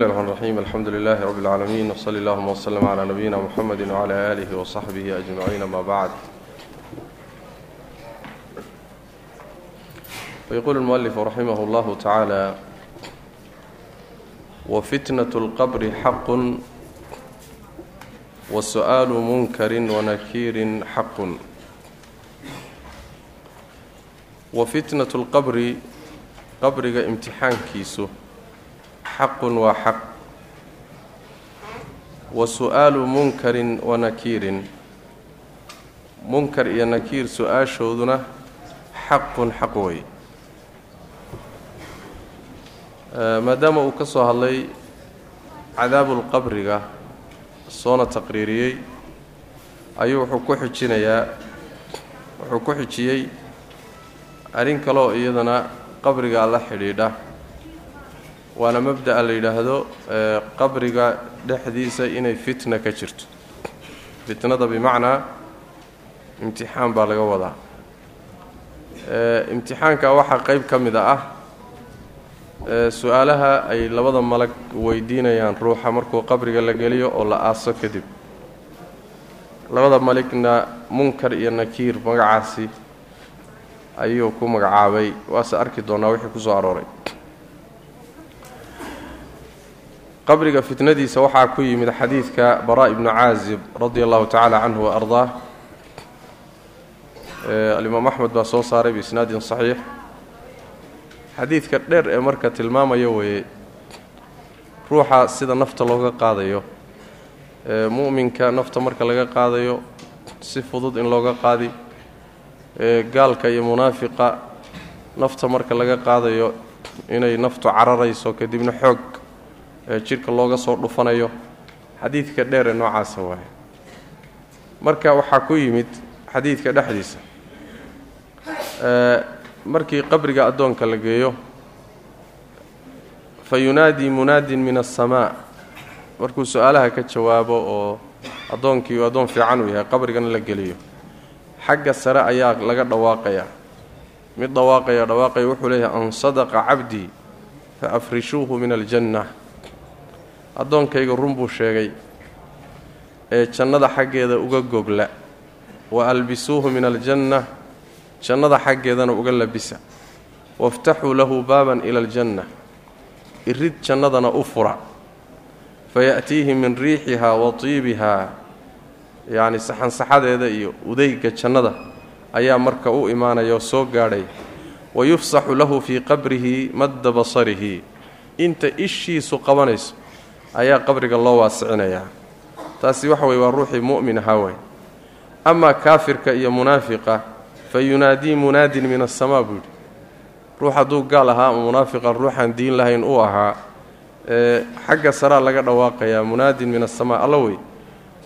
الرحمن الرحيم الحمد لله رب العالمين وصلى اللهم وسلم على نبينا محمد وعلى آله وصحبه أجمعين ما بعد ويقول المؤلف رحمه الله تعالى وفتنة القبر حق وسؤال منكر ونكير حق وفتنة القبر قبرك امتحان كيسه xaqun waa xaq wa su'aalu munkarin wa nakiirin munkar iyo nakiir su'aashooduna xaqun xaq wey maadaama uu ka soo hadlay cadaabulqabriga soona taqriiriyey ayuu wuxuu ku xijinayaa wuxuu ku xijiyey arrin kaleoo iyadana qabriga la xidhiidha waana mabda'a la yidhaahdo qabriga dhexdiisa inay fitna ka jirto. Fitnada bimacnaa imtixaan baa laga wadaa. Imtixaanka waxaa qeyb ka mida ah su'aalaha ay labada malag weydiinayaan ruuxa markuu qabriga la geliyo oo la aaso kadib. Labada maligna munkar iyo nakiir magacaasi ayuu ku magacaabay. Waase arki doonaa wixii ku soo arooray qabriga fitnadiisa waxaa ku yimid xadiidka bara ibnu caazib radia allahu tacaala canhu wa ardaah alimaam axmed baa soo saaray biisnaadin saxiix. Xadiidka dheer ee marka tilmaamaya weeye ruuxa sida nafta looga qaadayo mu'minka nafta marka laga qaadayo si fudud in looga qaadi gaalka iyo munaafiqa nafta marka laga qaadayo inay naftu cararayso kadibna xoog jidhka looga soo dhufanayo. Xadiidka dheer ee noocaasa waaye. Marka waxaa ku yimid xadiidka dhexdiisa. Markii qabriga addoonka la geeyo fa yunaadii munaadin min asamaa markuu su'aalaha ka jawaabo oo addoonkii uu addoon fiican uu yahay qabrigana la geliyo. Xagga sare ayaa laga dhawaaqayaa mid dhawaaqaya dhawaaqaya wuxuu leeyahay an sadaqa cabdii fa afrishuuhu min aljanna addoonkayga run buu sheegay ee jannada xaggeeda uga gogla wa albisuuhu min aljanna jannada xaggeedana uga labisa. Waftaxuu lahu baaban ila aljanna. Irid jannadana u fura. Faya'tiihi min riixihaa wa tiibihaa yacni saxansaxadeeda iyo udayga jannada ayaa marka u imaanaya oo soo gaadhay. Wa yufsaxu lahu fii qabrihi madda basarihi. Inta ishiisu qabanayso ayaa qabriga loo waasicinayaa. Taasi waxa weye waa ruuxii mu'min ahaa way amaa kaafirka iyo munaafiqa fa yunaadii munaadin min asamaa buu yidhi. Ruux hadduu gaal ahaa ama munaafiqan ruuxaan diin lahayn uu ahaa ee xagga saraa laga dhawaaqayaa munaadin min asamaa alla wey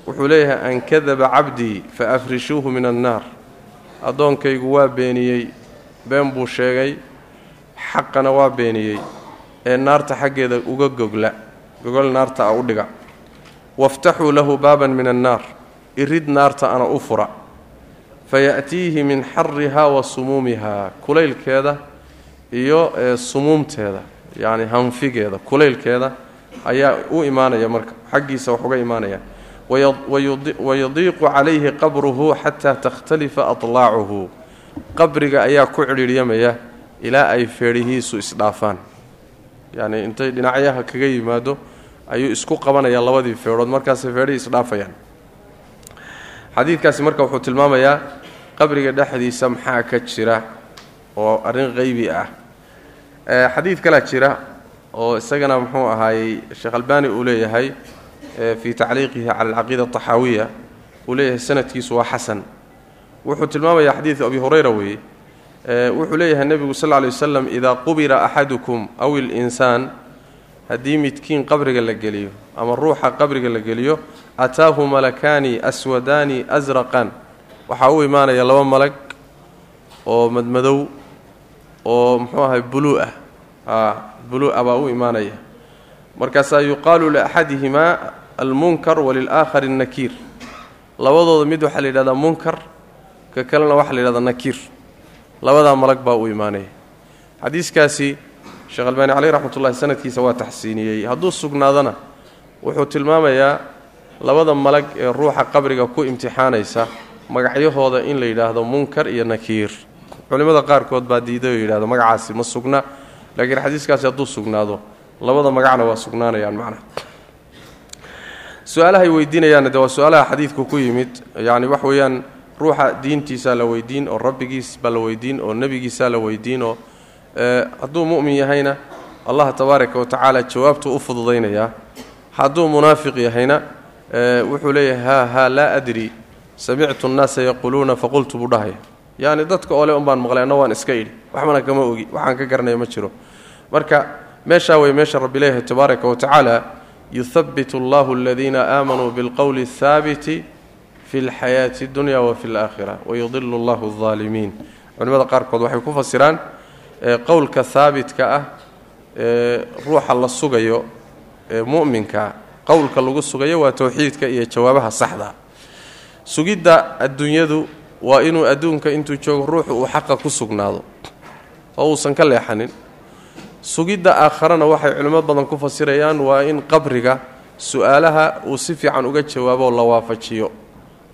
wuxuu leeyahay an kadaba cabdii fa afrishuuhu min annaar. Addoonkaygu waa beeniyey been buu sheegay xaqana waa beeniyey ee naarta xaggeeda uga gogla gogol naarta a u dhiga. Waftaxuu lahu baaban min annaar. Irid naarta ana u fura. Faya'tiihi min xarihaa wa sumuumihaa kulaylkeeda iyo sumuumteeda yacni hanfigeeda kulaylkeeda ayaa u imaanaya marka xaggiisa wax uga imaanaya. Wayadiiqu calayhi qabruhu xataa takhtalifa atlaacuhu. Qabriga ayaa ku cidhiiryamaya ilaa ay feedhihiisu isdhaafaan. Yacni intay dhinacyaha kaga yimaado ayuu isku qabanayaa labadii feedhood markaasay feedhihii isdhaafayaan xadiidkaasi marka wuxuu tilmaamayaa qabriga dhexdiisa maxaa ka jira oo arrin qeybi ah. Xadiid kalaa jira oo isagana muxuu ahaayey sheekh albaani uu leeyahay fii tacliiqihi cala alcaqiida ataxaawiya uu leeyahay sanadkiisu waa xasan. Wuxuu tilmaamayaa xadiidu abi hurayra weeye wuxuu leeyahay nebigu sal lay wasalam idaa qubira axadukum aw ilinsaan haddii midkiin qabriga la geliyo ama ruuxa qabriga la geliyo ataahu malakaani aswadaani asraqan waxaa u imaanaya laba malag oo madmadow oo muxuu ahay buluu ah. Buluu-a baa u imaanaya. Markaasaa yuqaalu liaxadihimaa almunkar walilaakhari annakiir. Labadooda mid waxaa la yidhahdaa munkar ka kalena waxaa la yidhahdaa nakiir. Labadaa malag baa u imaanaya. Xadiiskaasi sheekh albaani caleyh raxmatullahi sanadkiisa waa taxsiiniyey. Hadduu sugnaadana wuxuu tilmaamayaa labada malag ee ruuxa qabriga ku imtixaanaysa magacyahooda in la yidhaahdo munkar iyo nakiir. Culimmada qaarkood baa diiday oo yidhahdo magacaasi ma sugna. Laakiin xadiiskaasi hadduu sugnaado labada magacna waa sugnaanayaan macnaha su'aalahay weydiinayaanna de waa su'aalaha xadiidku ku yimid. Yacni wax weeyaan ruuxa diintiisaa la weydiin oo rabbigiis baa la weydiin oo nebigiisaa la weydiin oo hadduu mu'min yahayna allah tabaaraka wa tacaala jawaabtuu u fududaynayaa. Hadduu munaafiq yahayna wuxuu leeyahay haa haa laa adri. Samictu nnaasa yaquuluuna faqultu buu dhahaya yacni dadka ole un baan maqlay anna waan iska idhi. Waxbana kama ogi waxaan ka garanaya ma jiro. Marka meeshaa wey meesha rabbi tabaaraka wa tacaala yuhabbit allahu aladiina aamanuu bilqowli athaabiti fi lxayaati اdunya wa fi اlaakhira wayudilu allahu aldaalimiin culimmada qaarkood waxay ku fasiraan qowlka haabitka ah ee ruuxa la sugayo ee mu'minka qowlka lagu sugayo waa towxiidka iyo jawaabaha saxda. Sugidda adduunyadu waa inuu adduunka intuu joogo ruuxu uu xaqa ku sugnaado oo uusan ka leexanin. Sugidda aakharana waxay culimmo badan ku fasirayaan waa in qabriga su'aalaha uu si fiican uga jawaabo la waafajiyo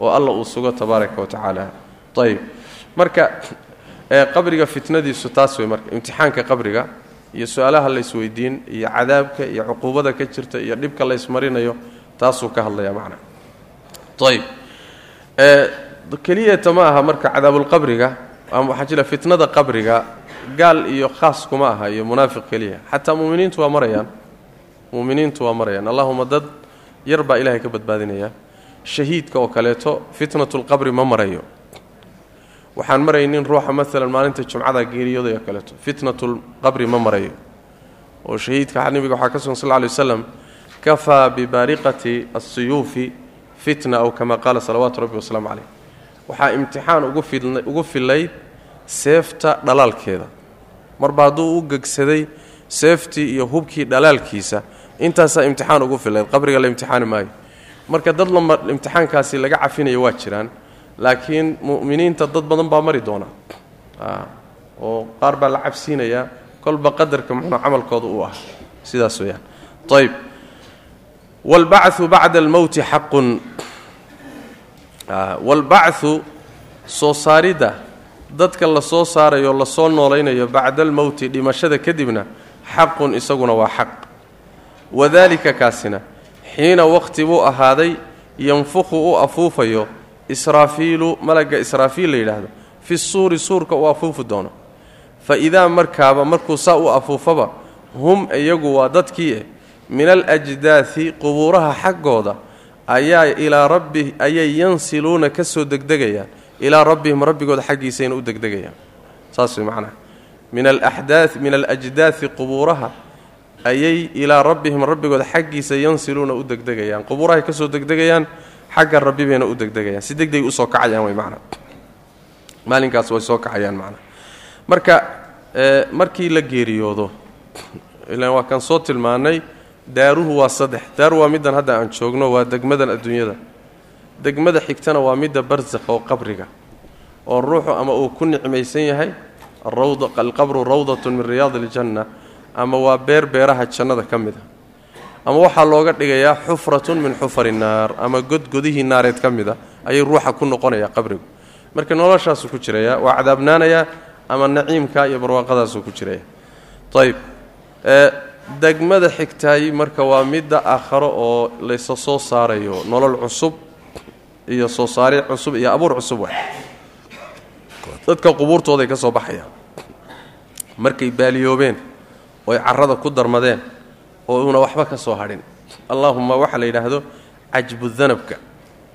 oo alla uu sugo tabaaraka wa tacaala. Ayib marka qabriga fitnadiisu taas wey marka imtixaanka qabriga iyo su'aalaha laysweydiin iyo cadaabka iyo cuquubada ka jirta iyo dhibka laysmarinayo taasuu ka hadlaya macna. Ayib keliyata ma aha marka cadaabulqabriga ama waxaa jira fitnada qabriga gaal iyo khaas kuma aha iyo munaafiq keliya. Xataa muminiintu waa marayaan. Muminiintu waa marayaan. Allahuma dad yar baa ilaahay ka badbaadinaya. Shahiidka oo kaleeto fitnatulqabri ma marayo waxaan maraynin ruuxa maalan maalinta jumcada geeriyooday oo kaleeto. Fitnatulqabri ma marayo oo shahiidka nabiga waxaa ka sugan sal ly waslam kafaa bibaariqati asiyuufi fitna aw kama qaala salawaatu rabbi wasalaamu caleyh waxaa imtixaan ugu fillayd seefta dhalaalkeeda. Marba hadduu u gegsaday seeftii iyo hubkii dhalaalkiisa intaasaa imtixaan ugu fillayd qabriga la imtixaani maayo. Marka dad lama imtixaankaasi laga cafinayo waa jiraan laakiin mu'miniinta dad badan baa mari doona. Oo qaar baa la cabsiinayaa kolba qadarka muxuu camalkooda u ah. Sidaas weyaan ayb wاlbachu bacda almowti xaqun wاlbachu soo saaridda dadka la soo saarayo la soo noolaynayo bacda almowti dhimashada kadibna xaqun isaguna waa xaq. Wadalika kaasina xiina waqti buu ahaaday yanfukhu u afuufayo israafiilu malagga israafiil la yidhaahdo fi suuri suurka uu afuufi doono. Fa idaa markaaba markuu saa u afuufaba hum iyagu waa dadkii eh min alajdaadi qubuuraha xaggooda ayaa ilaa rabbi ayay yansiluuna ka soo degdegayaan. Ilaa rabbihim rabbigooda xaggiisayna u degdegayaan. Saas way macnaha. Min alaxdaa min alajdaadi qubuuraha ayay ilaa rabbihim rabbigooda xaggiisa yansiluuna u degdegayaan. Qubuurahay ka soo degdegayaan xagga rabbi bayna u degdegayaan. Si degdeg u soo kacayaan way macnaa maalinkaas way soo kacayaan macnaa marka markii la geeriyoodo ilaan waa kan soo tilmaanay daaruhu waa saddex. Daaru waa middan hadda aan joogno waa degmadan adduunyada. Degmada xigtana waa midda barsakh oo qabriga oo ruuxu ama uu ku nicmaysan yahay alqabru rawdatun min riyaadi iljanna ama waa beer beeraha jannada ka mid a ama waxaa looga dhigayaa xufratun min xufari naar ama godgodihii naareed ka mid a ayay ruuxa ku noqonayaa qabrigu. Marka noloshaasuu ku jiraya waa cadaabnaanayaa ama naciimka iyo barwaaqadaasuu ku jiraya. Ayb degmada xigtaay marka waa midda aakharo oo laysa soo saarayo nolol cusub iyo soo saari cusub iyo abuur cusub wa dadka qubuurtooday ka soo baxayaan. Markay baaliyoobeen oy carrada ku darmadeen oo uuna waxba ka soo hadhin. Allaahumma waxaa la yidhaahdo cajbudanabka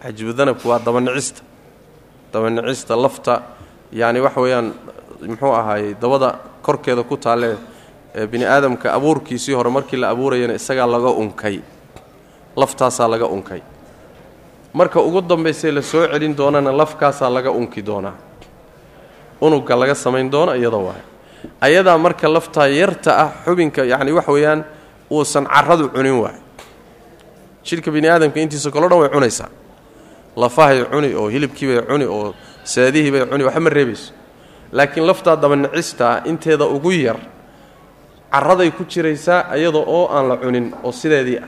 cajbudanabka waa dabanicista dabanicista lafta yacni waxa weeyaan muxuu ahaayey dabada korkeeda ku taalle ee bini aadamka abuurkiisii hore markii la abuurayana isagaa laga unkay. Laftaasaa laga unkay. Marka ugu dambaysay la soo celin doonana lafkaasaa laga unki doonaa. Unugga laga samayn doono iyada waay ayadaa marka laftaa yarta ah xubinka yacni waxa weeyaan uusan carradu cunin waay jidhka bini aadamka intiisa kaloo dhan way cunaysaa. Lafahay cuni oo hilibkiibay cuni oo saadihiibay cuni waxba ma reebayso. Laakiin laftaa dabanicista inteeda ugu yar caraday ku jiraysaa iyada oo aan la cunin oo sideedii ah.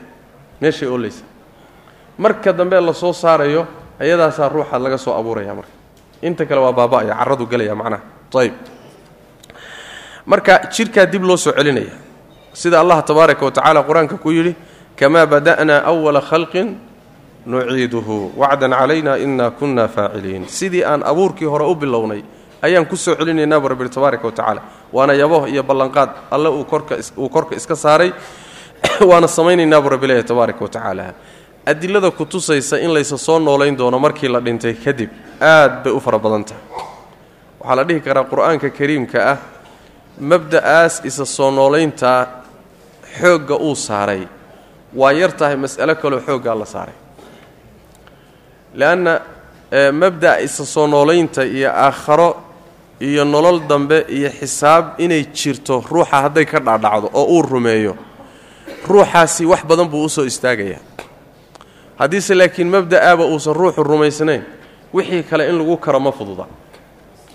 Meeshay oolaysa marka dambe la soo saarayo ayadaasaa ruuxa laga soo abuuraya marka. Inta kale waa baaba'aya caradu gelaya macnaha. Ayb marka jidhkaa dib loo soo celinaya sida allah tabaaraka wa tacala qur'aanka ku yidhi kamaa bada'naa awala khalqin nuciiduhu wacdan calayna inaa kunna faaciliin. Sidii aan abuurkii hore u bilownay ayaan ku soo celinaynabu rabbi tabaaraka wa tacaala waana yabo iyo ballanqaad alle uu korka iska saaray waana samaynaynaabu rabbi leeyahy tabaaraka wa tacaala adilada ku tusaysa in laysa soo noolayn doono markii la dhintay kadib aad bay u fara badan tahay. Waxaa la dhihi karaa qur'aanka kariimka ah mabda'aas isa soo noolayntaa xoogga uu saaray. Waa yar tahay mas'alo kaloo xooggaa la saaray. Leanna mabda'a isa soo noolaynta iyo aakharo iyo nolol dambe iyo xisaab inay jirto ruuxa hadday ka dhaadhacdo oo uu rumeeyo ruuxaasi wax badan buu u soo istaagayaa. Haddiise laakiin mabda'aaba uusan ruuxu rumaysnayn wixii kale in lagu karo ma fududa.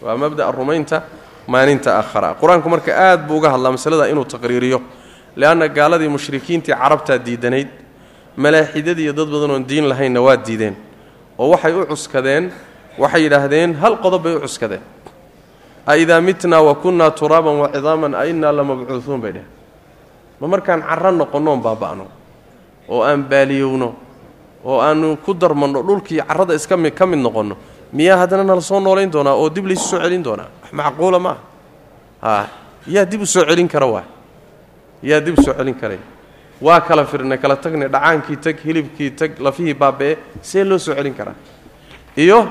Waa mabda'a rumaynta maalinta aakhara. Qur'aanku marka aad buu uga hadlaa masalada inuu taqriiriyo leanna gaaladii mushrikiintii carabtaa diidanayd malaaxidadii iyo dad badan oon diin lahaynna waa diideen oo waxay u cuskadeen waxay yidhaahdeen hal qodob bay u cuskadeen a idaa mitnaa wa kunnaa turaaban wa cidaaman a innaa la mabcuuuun bay dheheen ma markaan carro noqonnoon baaba'no oo aan baaliyowno oo aanu ku darmanno dhulkii carrada iska mi ka mid noqonno miyaa haddana nala soo noolayn doonaa oo dib laysu soo celin doonaa wax macquula ma aha yaa dib u soo celin kara waa yaa dib soo celin karay. Waa kala firnay kala tagnay dhacaankii tag hilibkii tag lafihii baaba'e see loo soo celin karaa. Iyo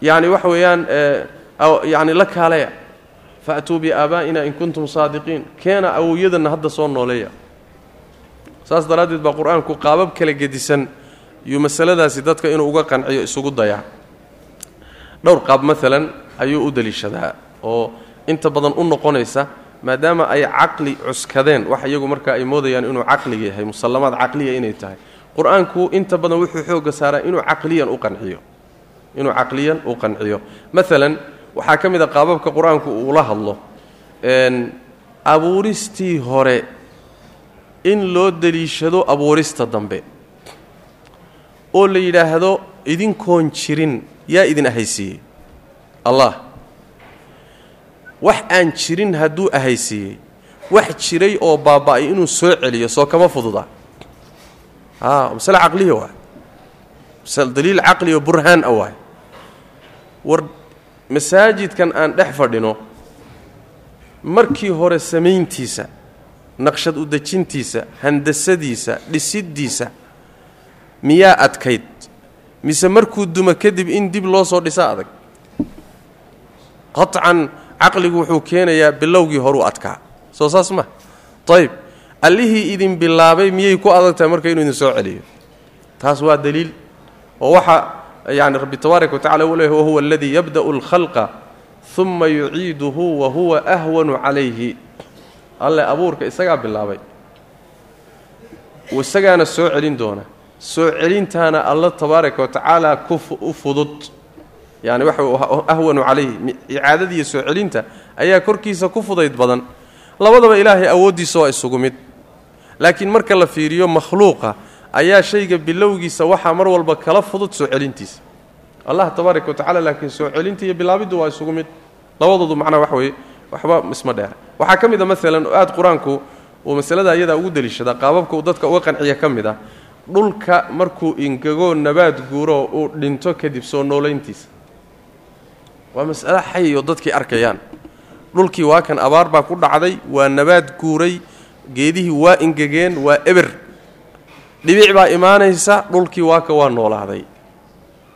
yacni waxa weeyaan yacni la kaaleya fa'tuu biaabaa'ina in kuntum saadiqiin. Keena awowyadanna hadda soo nooleeya. Saas daraaddeed baa qur'aanku qaabab kala gedisan. Yuu masaladaasi dadka inuu uga qanciyo isugu dayaa dhowr qaab maalan ayuu u deliishadaa oo inta badan u noqonaysa maadaama ay caqli cuskadeen. Wax iyagu marka ay moodayaan inuu caqliga yahay musallamaad caqliya inay tahay. Qur'aanku inta badan wuxuu xooga saaraa inuu caqliyan u qanciyo. Inuu caqliyan u qanciyo. Maalan waxaa ka mid a qaababka qur'aanku uula hadlo. Abuuristii hore in loo deliishado abuurista dambe. Oo la yidhaahdo idinkoon jirin yaa idin ahaysiiyey. Allah wax aan jirin hadduu ahaysiiyey. Wax jiray oo baaba'ay inuu soo celiyo soo kama fududa. Masale caqliya waay. Daliil caqli oo burhaan a waay. War masaajidkan aan dhex fadhino markii hore samayntiisa naqshad u dejintiisa handasadiisa dhisiddiisa miyaa adkayd? Mise markuu duma kadib in dib loo soo dhisa adag? Qaطcan caqligu wuxuu keenayaa bilowgii horuu adkaa. Soo saas ma. Ayb allihii idin bilaabay miyay ku adag tahay marka inuu idin soo celiyo? Taas waa daliil oo waxa yani rabbi tabaaraka wa tacala uu leeyahy wahuwa aladii yabda'u اlkhalqa uma yuciiduhu wa huwa ahwanu calayhi. Alle abuurka isagaa bilaabay. Isagaana soo celin doona. Soo celintaana alla tabaaraka wa tacaala ku u fudud yani waxa ahwanu calayhi icaadadiiyo soo celinta ayaa korkiisa ku fudayd badan. Labadaba ilaahay awooddiisa waa isugu mid. Laakiin marka la fiiriyo makhluuqa ayaa shayga bilowgiisa waxaa mar walba kala fudud soo celintiisa. Allah tabaaraka wa tacala laakiin soo celinta iyo bilaabiddu waa isugu mid. Labadoodu macnaa wax weeye waxba isma dheera waxaa ka mid a maalan oo qur'aanku uu masalada iyadaa ugu deliishadaa qaababka uu dadka uga qanciya ka mid ah. Dhulka markuu ingego nabaad guuro uu dhinto kadib soo noolayntiisa waa mas'alo xay oo dadkii arkayaan. Dhulkii waa kan abaar baa ku dhacday waa nabaad guuray geedihii waa ingegeen waa eber. Dhibic baa imaanaysa dhulkii waaka waa noolaaday.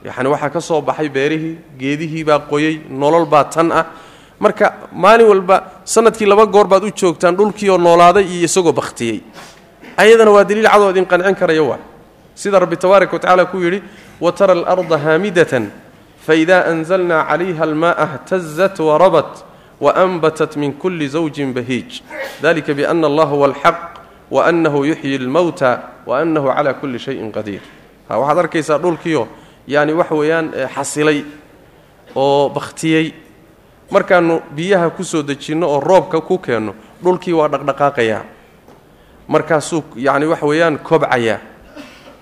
Yacni waxaa ka soo baxay beerihii geedihii baa qoyey nolol baa tan ah. Marka maalin walba sannadkii laba goor baad u joogtaan dhulkiioo noolaaday iyo isagoo bakhtiyey ayadana waa daliil cadoo idin qancin karaya waa. Sida rabbi tabaaraka wa tacala ku yidhi wa tara alarda haamidatan faida anzalnaa calayha alma'a اhtazat warabat waanbatat min kuli zawjin bahiij dalika biana allah huwa alxaq waanahu yuxyi اlmowta waanahu cala kuli shayin qadiir waxaad arkaysaa dhulkiio yani waxa weeyaan xasilay oo bakhtiyey markaannu biyaha ku soo dejinno oo roobka ku keenno dhulkii waa dhaqdhaqaaqayaa markaasuu yacni waxa weeyaan kobcayaa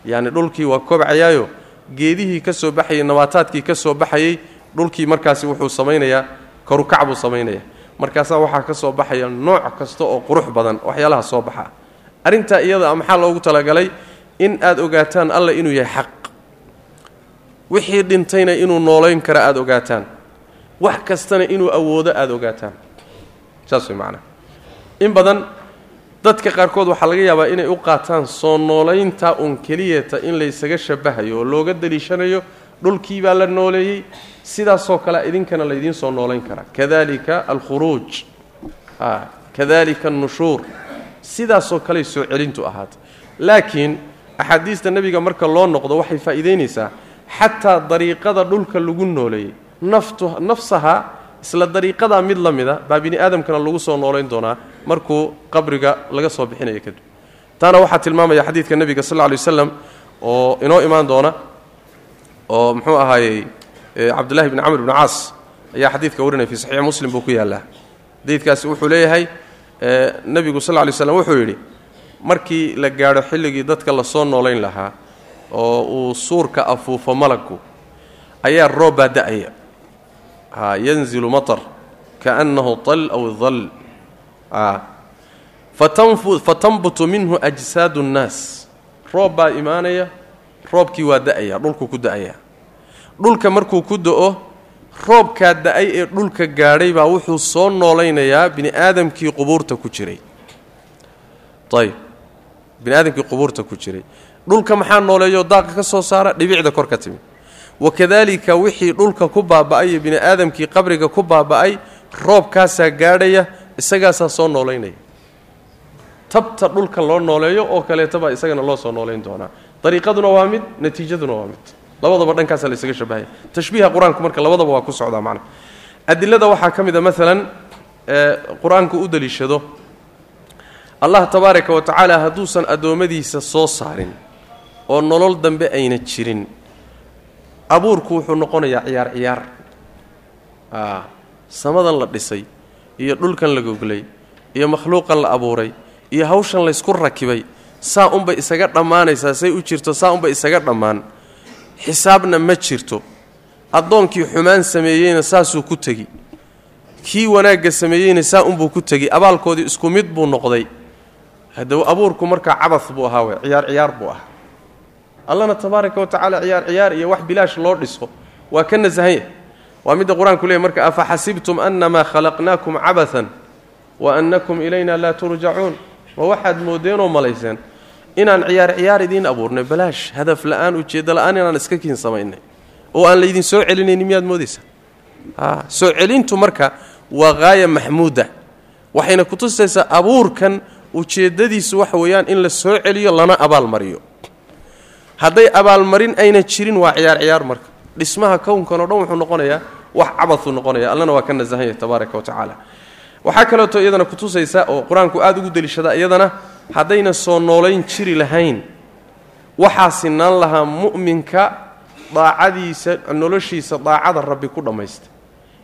yacni dhulkii waa kobcayaayo geedihii ka soo baxayay nabaataadkii ka soo baxayay dhulkii markaasi wuxuu samaynayaa korukac buu samaynayaa. Markaasaa waxaa ka soo baxaya nooc kasta oo qurux badan waxyaalaha soo baxa. Arrintaa iyada maxaa loogu talagalay? In aad ogaataan alla inuu yahay xaq. Wixii dhintayna inuu noolayn kara aada ogaataan. Wax kastana inuu awoodo aada ogaataan. Saas way macnaha in badan dadka qaarkood waxaa laga yaabaa inay u qaataan soo noolaynta un keliyata in laysaga shabahayo oo looga daliishanayo dhulkii baa la nooleeyey. Sidaasoo kale idinkana laydiin soo noolayn karaa kadalika alkhuruuj. Kadalika annushuur. Sidaasoo kaley soo celintu ahaatay. Laakiin axaadiista nebiga marka loo noqdo waxay faa'iidaynaysaa xataa dariiqada dhulka lagu nooleeyey. Nafsaha isla dariiqadaa mid la mida baa bini aadamkana lagu soo noolayn doonaa markuu qabriga laga soo bixinayo kadib. Taana waxaa tilmaamaya xadiidka nebiga sal lla waslam oo inoo imaan doona oo muxuu ahaayey cabdullahi bni camr bni caas ayaa xadiidka warinaya fi saxiix muslim buu ku yaallaa. Xadiidkaasi wuxuu leeyahay nebigu sal lla slam wuxuu yidhi markii la gaadho xilligii dadka la soo noolayn lahaa oo uu suurka afuufo malagku ayaa roob baa da'aya yanzilu matar kaannahu tal aw dal fatanbutu minhu ajsaadu nnaas. Roob baa imaanaya roobkii waa da'aya dhulku ku da'aya. Dhulka markuu ku da'o roobkaa da'ay ee dhulka gaadhay baa wuxuu soo noolaynayaa bini aadamkii qubuurta ku jiray. Ayb bini aadamkii qubuurta ku jiray. Dhulka maxaa nooleeyo? Daaqa ka soo saara dhibicda kor ka timi wakadaalika wixii dhulka ku baaba'ay bini aadamkii qabriga ku baaba'ay roobkaasaa gaadhaya isagaasaa soo noolaynaya. Tabta dhulka loo nooleeyo oo kaleeta baa isagana loo soo noolayn doonaa. Dariiqaduna waa mid natiijaduna waa mid. Labadaba dhankaasaa la isaga shabahaya. Tashbiiha qur'aanku marka labadaba waa ku socdaa macna adilada waxaa ka mid a maalan qur'aanku u daliishado. Allah tabaaraka wa tacaala hadduusan addoommadiisa soo saarin oo nolol dambe ayna jirin abuurku wuxuu noqonayaa ciyaar ciyaar. Samadan la dhisay iyo dhulkan la goglay iyo makhluuqan la abuuray iyo hawshan laysku rakibay saa unbay isaga dhammaanaysaa say u jirto saa unbay isaga dhammaan. Xisaabna ma jirto. Addoonkii xumaan sameeyeyna saasuu ku tegi. Kii wanaagga sameeyeyna saa unbuu ku tegi. Abaalkoodii isku mid buu noqday. Haddaba abuurku markaa cabad buu ahaa wey ciyaar ciyaar buu ahaa allana tabaaraka wa tacaala ciyaar ciyaar iyo wax bilaash loo dhiso. Waa ka nasahan yahy waa midda qur'aanku leeyay marka afa xasibtum annamaa khalaqnaakum cabathan wa annakum ilayna laa turjacuun ma waxaad moodeenoo malayseen inaan ciyaar ciyaar idiin abuurnay? Balaash hadaf la'aan ujeeddo la'aan inaan iska kiin samaynay. Oo aan laydin soo celinaynin miyaad moodaysaa? Soo celintu marka waa haaya maxmuuda. Waxayna kutusaysaa abuurkan ujeeddadiisu waxa weeyaan in la soo celiyo lana abaalmariyo hadday abaalmarin ayna jirin waa ciyaar ciyaar marka. Dhismaha kownkan oo dhan wuxuu noqonayaa wax cabaduu noqonaya allana waa ka nasahan yahay tabaaraka wa waxaa kaleeto iyadana kutusaysa oo qur'aanku aada ugu deliishada iyadana haddayna soo noolayn jiri lahayn waxaa sinaan lahaa mu'minka daacadiisa noloshiisa daacada rabbi ku dhammaysta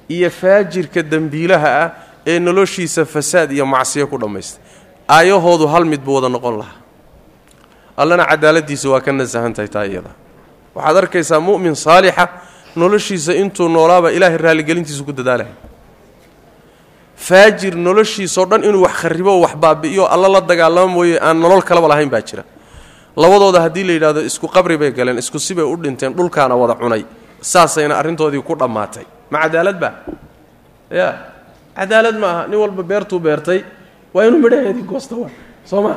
iyo faajirka dembiilaha ah ee noloshiisa fasaad iyo macsiyo ku dhammaysta. Aayahoodu hal mid buu wada noqon lahaa allana cadaaladiisa waa ka nasahan tahay taa iyada. Waxaad arkaysaa mu'min saalixa noloshiisa intuu noolaaba ilaahay raalligelintiisa ku dadaalaya faajir noloshiisao dhan inuu wax kharibo wax baabi'iyo alla la dagaalamo mooye aan nolol kalaba lahayn baa jira. Labadooda haddii la yidhahdo isku qabri bay galeen isku sibay u dhinteen dhulkaana wada cunay. Saasayna arrintoodii ku dhammaatay. Ma cadaalad baa? Ya cadaalad ma aha nin walba beertuu beertay waa inuu midhaheedii goosto waa soo ma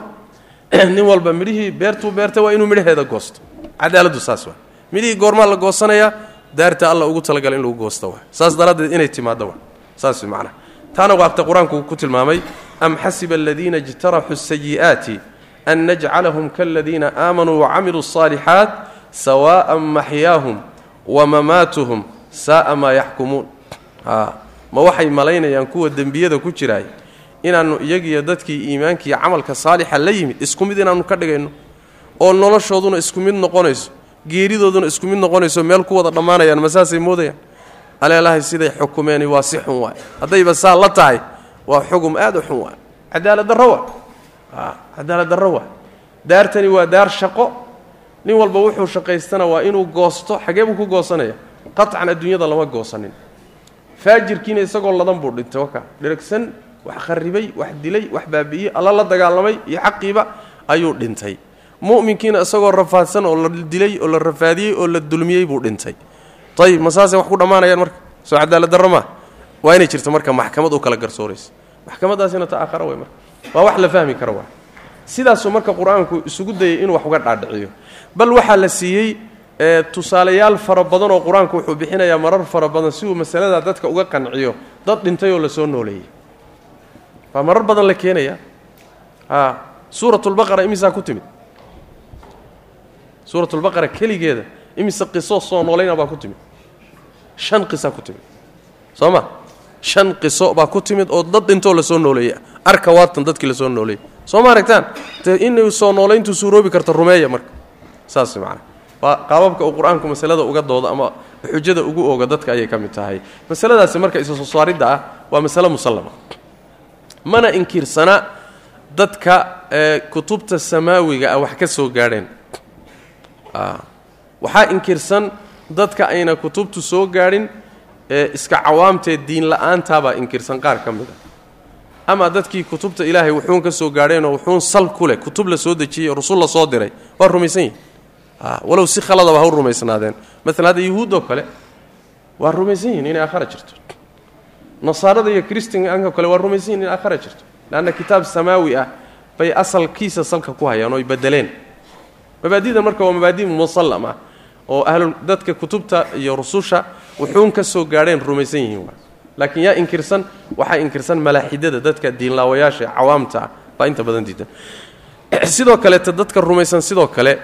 nin walba midhihii beertuu beerta waa inuu midhaheeda goosto. Cadaaladu saas waa. Midhihii goormaa la goosanayaa daarta alla ugu talagala in lagu goosta wa saas daraaddeed inay timaaddo wa saas macna taana waabta qur'aanku ku tilmaamay am xasiba aladiina ijtaraxuu sayi'aati an najcalahum kaladiina aamanuu wacamiluu asaalixaat sawaa'an maxyaahum wa mamaatuhum saa'a maa yaxkumuun. Ma waxay malaynayaan kuwa dembiyada ku jiraay? Inaannu iyagiyo dadkii iimaankiiyo camalka saalixa la yimid isku mid inaannu ka dhigayno oo noloshooduna isku mid noqonayso geeridooduna isku mid noqonayso meel ku wada dhammaanayaan ma saasay moodayaan? Aleelahay siday xukumeeni waa si xun waay. Haddayba saa la tahay waa xugum aad u xun waay. Cadaalad darro cadaalad darro daartani waa daar shaqo. Nin walba wuxuu shaqaystana waa inuu goosto xagee buu ku goosanaya. Qaطcan adduunyada lama goosanin. Faajirkiina isagoo ladan buu dhintay waka dhiragsan wax kharibay wax dilay wax baabi'iyey alla la dagaalamay iyo xaqiiba ayuu dhintay. Mu'minkiina isagoo rafaadsan oo la dilay oo la rafaadiyey oo la dulmiyey buu dhintay. Ayib ma wax ku dhammaanayaan marka? Soo cadaalad darro waa inay jirto marka maxkamad u kala garsooraysa maxkamadaasina ta aakhara wey marka? Waa wax la fahmi kara waa. Sidaasuu marka qur'aanku isugu dayay inuu wax uga dhaadhiciyo. Bal waxaa la siiyey tusaalayaal fara badan oo qur'aanku wuxuu bixinayaa marar fara badan si uu masaladaa dadka uga qanciyo dad dhintay oo la soo nooleeyey waa marar badan la keenaya. A suuratulbaqara imisaa ku timid? Suuratulbaqara keligeeda imise qiso soo noolayna baa ku timid? Shan qisaa ku timid. Soo shan qiso baa ku timid oo dad dhintoo la soo nooleeyey arka waatan dadkii la soo nooleeyey. Soo ma aragtaan? Dee inay soo noolayntu suuroobi karta rumeeya marka. Saas macana waa qaababka uu qur'aanku masalada uga doodo ama xujada ugu ooga dadka ayay ka mid tahay. Masaladaasi marka isa soo saaridda ah waa masale musallama mana inkirsana dadka ee kutubta samaawiga ah wax ka soo gaadheen. Waxaa inkirsan dadka ayna kutubtu soo gaadhin ee iska cawaamtee diin la'aantaabaa inkirsan qaar ka mid a. Ama dadkii kutubta ilaahay wuxuun ka soo gaadheenoo wuxuun sal ku leh kutub la soo dejiyey rusul la soo diray waa rumaysan yihiin walow si khaladaba ha rumaysnaadeen. Maalan hadda yuhuud kale waa rumaysan yihiin inay aakhara jirto nasaarada iyo kristanka kale waa rumaysan inay aakhara jirto. Leanna kitaab samaawi ah bay asalkiisa salka ku hayaan ooy bedeleen mabaadida marka waa mabaadi musallam ah oo ahlu dadka kutubta iyo rususha wuxuun ka soo gaadheen rumaysan yihiin waa laakiin yaa inkirsan waxaa inkirsan malaaxidada dadka diinlaawayaasha cawaamta baa inta badan diidan. Sidoo kaleeto dadka rumaysan sidoo kale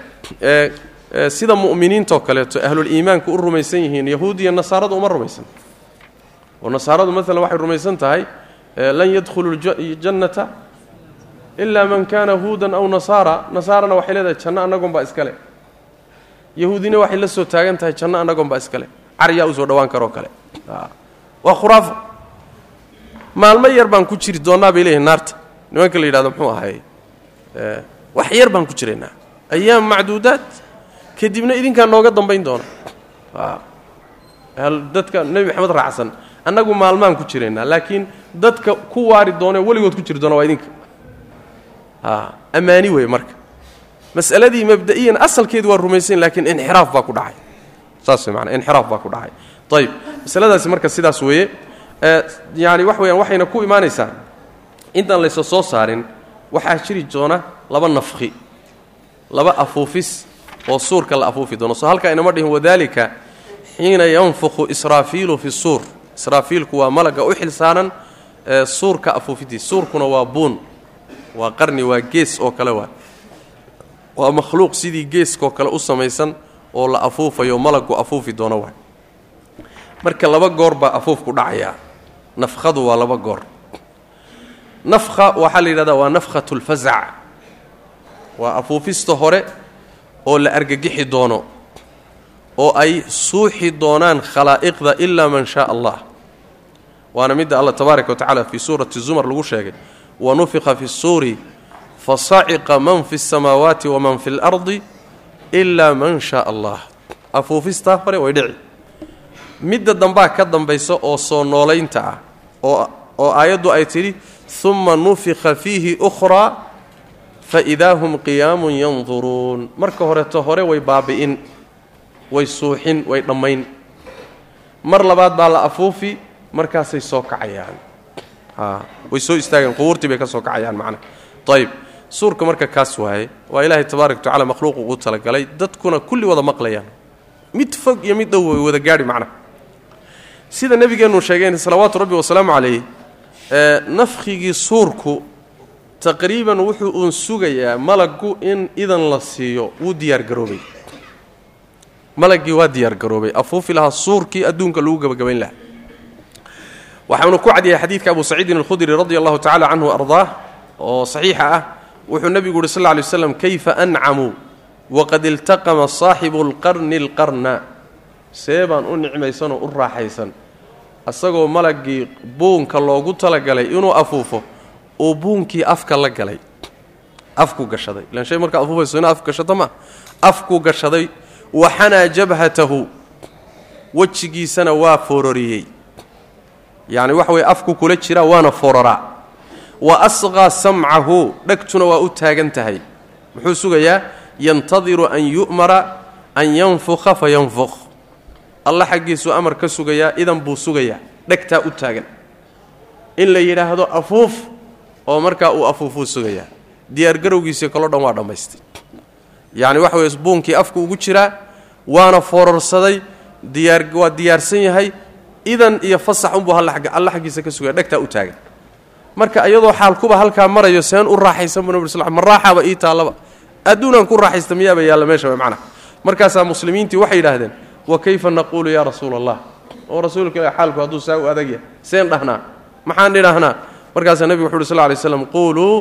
sida mu'miniintoo kaleeto ahluliimaanku u rumaysan yihiin yahuud iyo nasaaradu uma rumaysan oo nasaaradu maalan waxay rumaysan tahay lan yadkhulu ljannata ilaa man kaana huudan aw nasaara. Nasaarana waxay leedahay janno annagoonbaa iskale yahuudina waxay la soo taagan tahay janno annagoonbaa iskale caryaa u soo dhowaan karoo kale. Waa khuraafo. Maalmo yar baan ku jiri doonnaa bay leeyihiin naarta. Nimanka la yidhahdo muxuu ahay wax yar baan ku jiraynaa. Ayaam macduudaat kadibna idinkaa nooga dambayn doona dadka nebi maxamed raacsan annagu maalmaan ku jiraynaa laakiin dadka ku waari doonee weligood ku jiri doona waa idinka. Ammaani wey marka. Mas'aladii mabda'iyan asalkeedi waa rumaysayn laakiin inxiraaf baa ku dhacay. Saas wey maanaa inxiraaf baa ku dhacay. Ayib masaladaasi marka sidaas weeye yaani wax weyaan waxayna ku imaanaysaa intaan laysa soo saarin waxaa jiri doona laba nafki laba afuufis oo suurka la afuufi doono. Soo halkaa inama dhihin wadaalika xiina yanfukhu israafiilu fi suur israafiilku waa malagga u xil saaran suurka afuufidiis suurkuna waa buun waa qarni waa gees oo kale waa waa makhluuq sidii geeskoo kale u samaysan oo la afuufayo malaggu afuufi doono waa. Marka laba goor baa afuufku dhacayaa. Nafkhadu waa laba goor. Nafkha waxaa la yidhahdaa waa nafkhatu lfazac waa afuufista hore oo la argagixi doono oo ay suuxi doonaan khalaa'iqda ilaa man shaa allah waana midda alla tabaaraka wa tacaala fii suurati zumar lagu sheegay wa nufiqa fi suuri fasaciqa man fi samaawaati waman fi lardi ila man shaa allah. Afuufistaa hore way dhici. Midda dambaa ka dambaysa oo soo noolaynta ah oo aayaddu ay tidhi uma nufiqa fiihi ukhraa faidaa hum qiyaamun yanduruun. Marka horeto hore way baabi'in way suuxin way dhammayn. Mar labaad baa la afuufi markaasay soo kacayaan. Way soo istaageen qubuurtii bay ka soo kacayaan macnaha ayib suurka marka kaas waaye waa ilaahay tabaaraka wa tacala makhluuqu uu talagalay dadkuna kulli wada maqlayaan. Mid fog iyo mid dhow wada gaadhi macnaha sida nebigeennu sheegeen salawaatu rabbi wasalaamu calayh nafkhigii suurku taqriiban wuxuu uun sugayaa malaggu in idan la siiyo wuu diyaargaroobay malaggii waa diyaargaroobay afuufi lahaa suurkii adduunka lagu gebagabayn lahaa waxaanu ku cadyahay xadiidka abu saciidin alkhudri radi allahu tacala canhu ardaah oo saxiixa ah. Wuxuu nebigu yuhi sal lla lay waslam kayfa ancamuu waqad iltaqama saaxibu lqarni lqarna see baan u nicmaysanoo u raaxaysan. Asagoo malaggii buunka loogu talagalay inuu afuufo uu buunkii afka la galay. Afkuu gashaday. Ilaan shay markaa afuufayso ina af gashato ma? Afkuu gashaday. Waxanaa jabhatahu. Wejigiisana waa foororiyey yacni waxa weye afku kula jiraa waana foororaa wa asqaa samcahu dhegtuna waa u taagan tahay muxuu sugayaa? Yantadiru an yu'mara an yanfukha fa yanfukh. Alla xaggiisuu amar ka sugayaa idan buu sugayaa dhegtaa u taagan. In la yidhaahdo afuuf oo markaa uu afuufuu sugayaa. Diyaargarowgiisii kaloo dhan waa dhammaystay. Yacni waxa weye buunkii afku ugu jiraa waana foorarsaday diyaar waa diyaarsan yahay idan iyo fasax unbuu alla xaggiisa ka sugaya dhegtaa u taagan. Marka iyadoo xaalkuba halkaa marayo seen u raaxaysan bu nabir sl ma raaxaba ii taallaba. Adduunaan ku raaxaysta miyaaba yaalla meesha macnaha markaasaa muslimiintii waxay yidhaahdeen wa kayfa naquulu yaa rasuula allah oo rasuulka ilah xaalku hadduu saa u adag yahay seen dhahnaa maxaan idhaahnaa? Markaasaa nebigu wuxu uhi sl lay slam quuluu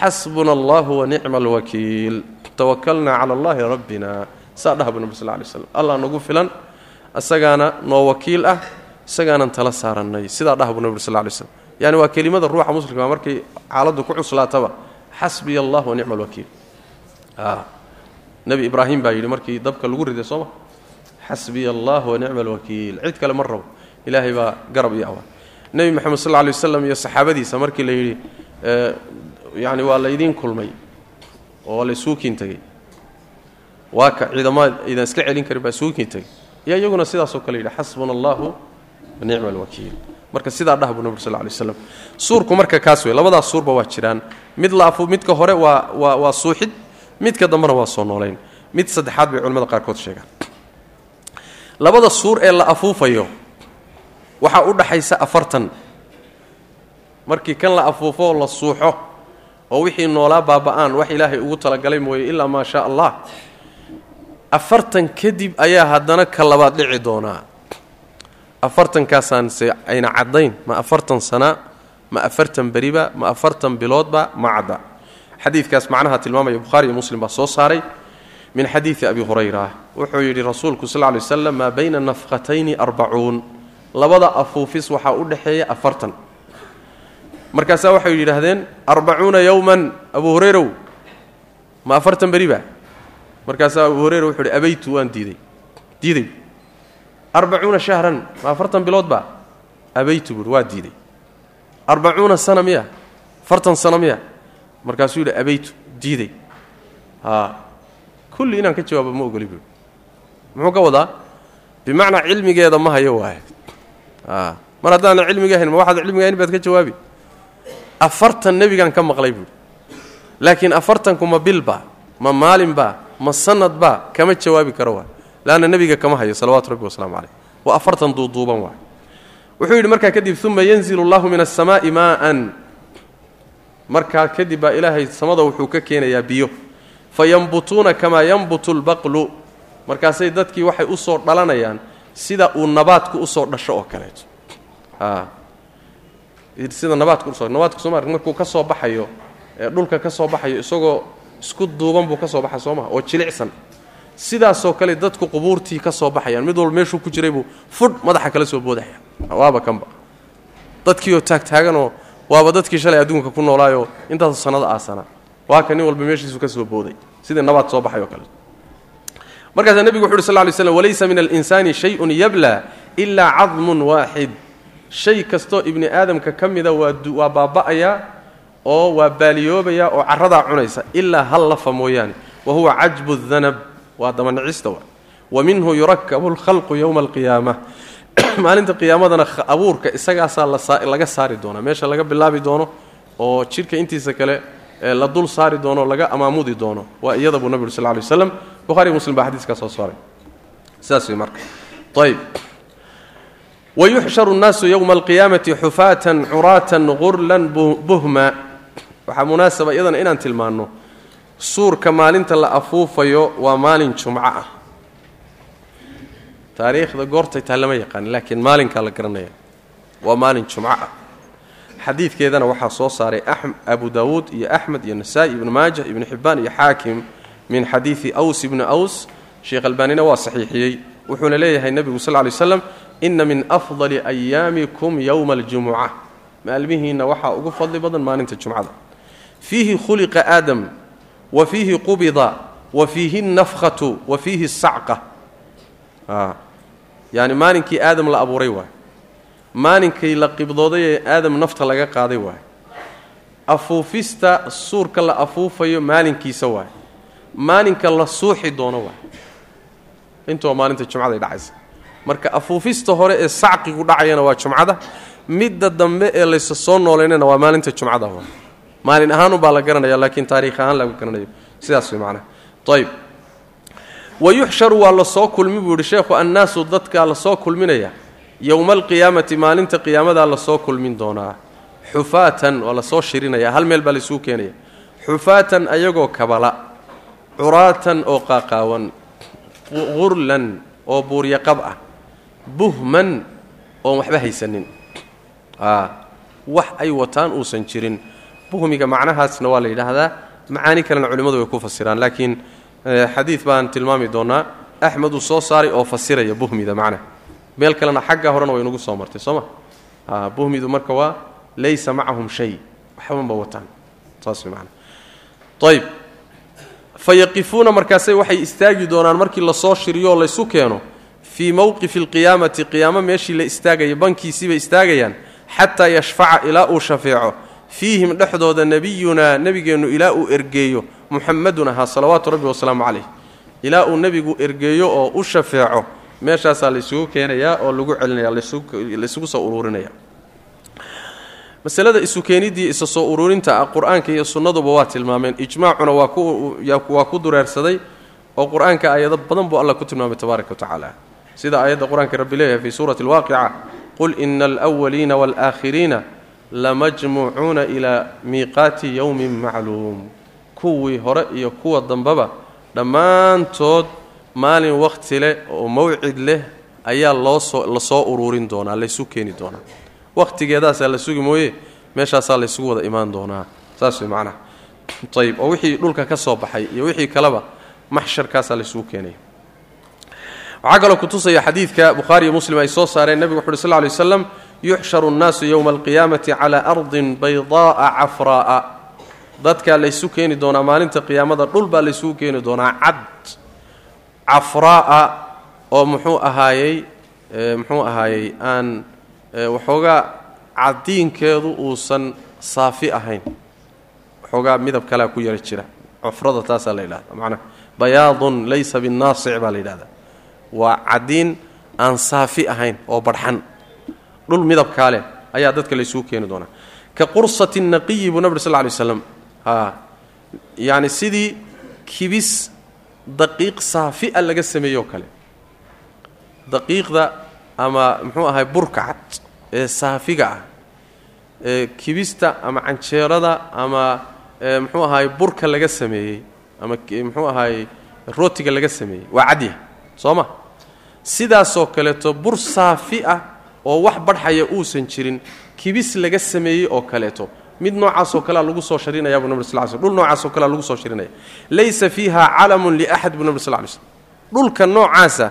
xasbuna allahu wa nicma alwakiil tawakalnaa cala allahi rabbina saa dhaha bu nabir sl lay slam allah nagu filan isagaana noo wakiil ah isagaanan tala saarannay. Sidaa dhaha bu nabir sl lay slam yani waa kelimada ruuxa muslimka markay xaaladdu ku cuslaataba xasbiya allah wa alwakiil nebi ibraahim baa yidhi markii dabka lagu riday sooma xasbiya allah wa alwakiil cid kale ma rabo. Ilaahay baa garab iyo awaa nebi moxamed sal lay waslam iyo saxaabadiisa markii la yidhi yani waa laydiin kulmay oo laysuukiin tegey waa ka ciidamada idan iska celin karin baa suukiin tegey iyo iyaguna sidaasoo kale yidhi xasbuna allahu nicma alwakiil marka sidaa dhah buu nabir sal lay slam suurku marka kaas wey labadaas suurba waa jiraan. Mid laafu midka hore waa waa waa suuxid midka dambena waa soo noolayn. Mid saddexaad bay culamada qaarkood sheegaan. Labada suur ee la afuufayo waxaa u dhaxaysa afartan. Markii kan la afuufo la suuxo oo wixii noolaa baaba'aan wax ilaahay ugu talagalay mooye ilaa maa shaa allah. Afartan kadib ayaa haddana ka labaad dhici doonaa afartankaasaan se ayna caddayn ma afartan sana ma afartan beriba ma afartan biloodba ma cadda. Xadiidkaas macnaha tilmaamaya bukhaari iyo muslim baa soo saaray min xadiidi abi hurayra. Wuxuu yidhi rasuulku sal ly waslam maa bayna nafqatayni arbacuun. Labada afuufis waxaa u dhexeeya afartan. Markaasaa waxay yidhaahdeen arbacuuna yowman abu hurayrow. Ma afartan beriba? Markaasaa abu hurayra wuxuu yidhi abaytu waan diiday. Diiday arbacuuna shahran. Ma afartan biloodba abaytu buui waa diiday. Arbacuuna sana miya? Afartan sano miya? Markaasuu yidhi abaytu diiday. Haa. Kulli inaan ka jawaabo ma ogoli buui muxuu ka wadaa? Bimacnaa cilmigeeda ma hayo waaye a mar haddaana cilmiga ahayn ma waxaad cilmiga ahayn baad ka jawaabi? Afartan nebigaan ka maqlay buui laakiin afartanku ma bilba ma maalinba ma sanadba kama jawaabi karo waay leanna nebiga kama hayo salawaatu rabbi wasalaamu caleyh waa afartan duuduuban waay wuxuu yidhi markaa kadib uma yanzilu allahu min asamaa'i maa'an markaa kadib baa ilaahay samada wuxuu ka keenayaa biyo fa yambutuuna kamaa yambutu lbaqlu markaasay dadkii waxay u soo dhalanayaan sida uu nabaadku u soo dhasho oo kaleeto sida nabaadku u soo nabaadku soo ma markuu ka soo baxayo dhulka ka soo baxayo isagoo isku duuban buu ka soo baxay soo maha oo jilicsan sidaasoo kale dadku qubuurtii ka soo baxayaan. Mid walba meeshuu ku jiray buu fudh madaxa kala soo boodaya waaba kanba dadkiioo taagtaaganoo waaba dadkii shalay adduunka ku noolaayoo intaasoo sannada aasana. Waa ka nin walba meeshiisu ka soo booday. Sidii nabaad soo baxay oo kale. Markaasaa nebigu wuxu uhi sal ly slm walaysa min alinsaani shayun yabla ilaa cadmun waaxid shay kastoo ibni aadamka ka mida waa baaba'ayaa oo waa baaliyoobayaa oo carradaa cunaysa ilaa hal lafa mooyaane. Wa huwa cajbu danab waa dabanicista wa. Minhu yurakabu lkhalqu yowma alqiyaama maalinta qiyaamadana abuurka isagaasaa laga saari doonaa meesha laga bilaabi doono oo jidhka intiisa kale la dul saari doono laga amaamudi doono waa iyada buu nabig sal lay waslam buhari muslim baa xadiiskaa soo saaray. Sidaas wey marka. Ayb wayuxsharu nnaasu yowma alqiyaamati xufaatan curaatan gurlan buhma. Waxaa munaasaba iyadana inaan tilmaanno suurka maalinta la afuufayo waa maalin jumco ah. Taariikhda goortay taa lama yaqaan laakiin maalinkaa la garanaya waa maalin jumco ah. Xadiidkeedana waxaa soo saaray abu daawuud iyo axmed iyo nasaa-i ibnu maajah ibnu xibbaan iyo xaakim min xadiidi aws ibni aws. Sheekh albaanina waa saxiixiyey wuxuuna leeyahay nebigu sal ly slam ina min afdali ayaamikum yowma aljumuca maalmihiinna waxaa ugu fadli badan maalinta jumcada. Fiihi khuliqa aadam wa fiihi qubida wa fiihi nafkhatu wa fiihi sacqa yaani maalinkii aadam la abuuray waay? Maalinkii la qibdooday ee aadam nafta laga qaaday waay? Afuufista suurka la afuufayo maalinkiisa waay. Maalinka la suuxi doono waay. Intuba maalinta jumcaday dhacaysa. Marka afuufista hore ee sacqigu dhacayana waa jumcada. Midda dambe ee laysa soo nooleynana waa maalinta jumcada waay maalin ahaanubaa la garanaya laakiin taariikh ahaan laga garanayo sidaas way macnaha ayb wa yuxsharu waa la soo kulmi buu yihi sheekhu annaasu dadkaa la soo kulminaya. Yowma alqiyaamati maalinta qiyaamadaa la soo kulmin doonaa. Xufaatan waa la soo shirinaya. Hal meel baa laisugu keenaya. Xufaatan ayagoo kabala curaatan oo qaaqaawan qurlan oo buuryaqab ah buhman oon waxba haysanin. Wax ay wataan uusan jirin buhmiga macnahaasna waa la yidhaahdaa. Macaani kalena culimmadu way ku fasiraan laakiin xadiid baan tilmaami doonaa axmed uu soo saaray oo fasiraya buhmida macnaha meel kalena xagga horena way nagu soo martay soo ma? Buhmidu marka waa laysa macahum shay. Waxbanba wataan saas macnaha ayb fa yaqifuuna markaase waxay istaagi doonaan markii la soo shiriyo oo laysu keeno fii mowqifi alqiyaamati qiyaamo meeshii la istaagaya bankiisiibay istaagayaan xataa yashfaca ilaa uu shafeeco fiihim dhexdooda nebiyunaa nebigeennu ilaa uu ergeeyo muxamadun ahaa salawaatu rabbi wasalaamu calayh. Ilaa uu nebigu ergeeyo oo u shafeeco meeshaasaa laysugu keenayaa oo lagu celinaya laysugu soo uruurinaya masalada isu keeniddii isa soo uruurinta ah qur'aanka iyo sunnaduba waa tilmaameen. Ijmaacuna waa ku dureersaday oo qur'aanka aayado badan buu alla ku tilmaamay tabaaraka wa tacaala. Sida aayadda qur'aanka rabbi leeyahay fii suurati alwaaqica qul ina alwaliina waalaakhiriina lamajmuucuuna ilaa miiqaati yowmin macluum. Kuwii hore iyo kuwa dambeba dhammaantood maalin wakhti leh oo mawcid leh ayaa loosoo la soo uruurin doonaa laysu keeni doonaa. Wakhtigeedaasaa la sugi mooye meeshaasaa laysugu wada imaan doonaa. Saas way macnaha. Ayib oo wixii dhulka ka soo baxay iyo wixii kaleba maxsharkaasaa laysugu keenaya waxaa kaloo kutusaya xadiidka bukhaari iyo muslim ay soo saareen nebigu wuxu uhi sl ly waslam yuxsharu nnaasu yowma alqiyaamati calaa ardin baydaa'a cafraa'a. Dadkaa laysu keeni doonaa maalinta qiyaamada dhul baa laysugu keeni doonaa cad. Cafraa'a oo muxuu ahaayey muxuu ahaayey aan waxoogaa cadiinkeedu uusan saafi ahayn. Waxoogaa midab kalea ku yara jira. Cufrada taasaa la yidhahda macnaa bayaadun laysa binnaasic baa la yidhahdaa waa cadiin aan saafi ahayn oo barxan dhul midabkaa leh ayaa dadka laysugu keeni doonaa. Ka qursati naqiyi buu nabri sal ly slam a yacni sidii kibis daqiiq saafi'a laga sameeyoo kale. Daqiiqda ama muxuu ahay burka cad ee saafiga ah ee kibista ama canjeerada ama muxuu ahaay burka laga sameeyey ama muxuu ahaay rootiga laga sameeyey waa cadyah soo ma? Sidaasoo kaleeto bur saafi ah oo wax badhxaya uusan jirin kibis laga sameeyey oo kaleeto. Mid noocaasoo kalea lagu soo sharinaya buu nabr sl l dhul noocaasoo kalea lagu soo sharinaya. Laysa fiiha calamun liaxad buu nabr sl ly slm dhulka noocaasa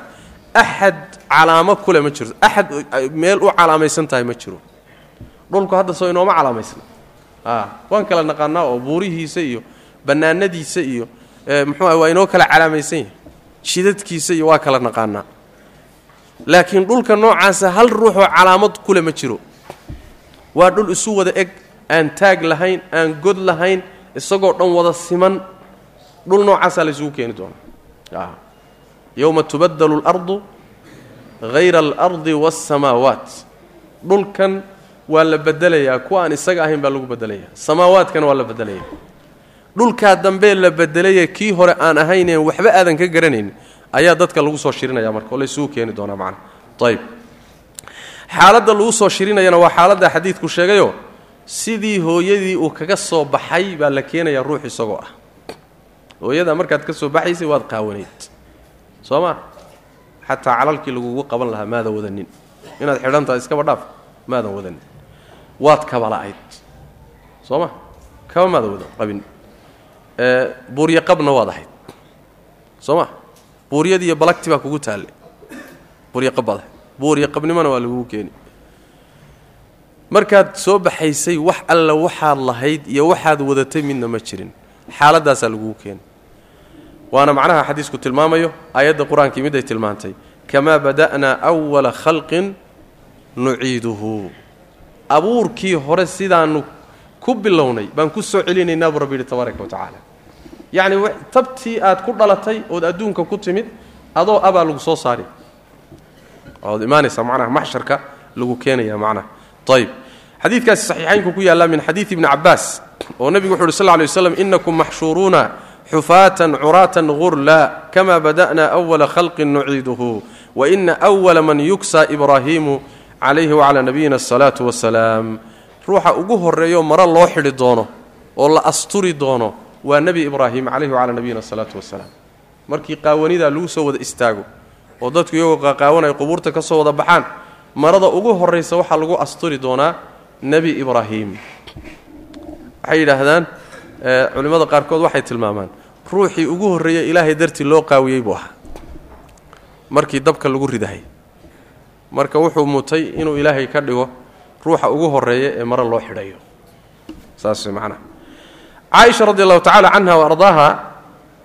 axad calaamo kule ma jirto axad meel u calaamaysan tahay ma jiro. Dhulku hadda soo inooma calaamaysna waan kala naqaanaa oo buurihiisa iyo bannaanadiisa iyo muxuu ah waa inoo kala calaamaysan yahay. Jidadkiisa iyo waa kala naqaanaa laakiin dhulka noocaasa hal ruuxoo calaamad kule ma jiro. Waa dhul isu wada eg aan taag lahayn aan god lahayn isagoo dhan wada siman. Dhul noocaasaa laysugu keeni doonaa yowma tubadalu اlardu hayra alardi waاsamaawaat dhulkan waa la bedelayaa kuwa aan isaga ahayn baa lagu bedelayaa samaawaadkana waa la bedelaya dhulkaa dambee la bedelaya kii hore aan ahayneen waxba aadan ka garanayn ayaa dadka lagu soo shirinaya marka. Oo laysugu keeni doonaa macna ayb xaaladda lagu soo shirinayana waa xaaladda xadiidku sheegayo sidii hooyadii uu kaga soo baxay baa la keenayaa ruux isagoo ah. Hooyada markaad ka soo baxaysay waad qaawanayd. Soo ma? Xataa calalkii lagugu qaban lahaa maadan wadanin. Inaad xidhan iskaba dhaaf maadan wadanin. Waad kabala'ayd soo ma? Kaba maadan wada qabin. Buuryo qabna waad ahayd. Soo ma buuryadiiyo balagti baa kugu taalle buuryo qab baad ahayd buuryo qabnimona waa lagugu keeni markaad soo baxaysay wax alla waxaad lahayd iyo waxaad wadatay midna ma jirin. Xaaladaasaa laguu keenay. Waana macnaha xadiisku tilmaamayo aayadda qur'aankii miday tilmaantay kamaa bada'naa awala khalqin nuciiduhu. Abuurkii hore sidaanu ku bilownay baan ku soo celinaynaa buu rabbi yidhi tabaaraka wa tacaala yacni tabtii aad ku dhalatay ood adduunka ku timid adoo abaa lagu soo saari. Ood imaanaysaa macnaha maxsharka lagu keenaya macnaha. Ayb xadiidkaasi saxiixaynku ku yaallaa min xadiidi ibni cabbaas oo nebigu wuxu uhi sl ly waslam inakum maxshuuruuna xufaatan curaatan gurla kama bada'na awala khalqin nuciiduhu waina awala man yugsa ibraahiimu calayhi wacalaa nabiyina asalaatu wasalaam ruuxa ugu horreeyo maro loo xidhi doono oo la asturi doono waa nebi ibraahim calayhi wacalaa nabiyina asalaatu wasalaam markii qaawanidaa lagu soo wada istaago oo dadku iyagoo qaqaawanaya qubuurta ka soo wada baxaan marada ugu horraysa waxaa lagu asturi doonaa nebi ibraahim. Waxay yidhaahdaan culimmada qaarkood waxay tilmaamaan ruuxii ugu horreeya ilaahay dartii loo qaawiyey buu ahaa. Markii dabka lagu ridahay. Marka wuxuu mutay inuu ilaahay ka dhigo ruuxa ugu horreeya ee mare loo xidhayo. Saas macnaha caaisha radi allahu tacala canha wa ardaaha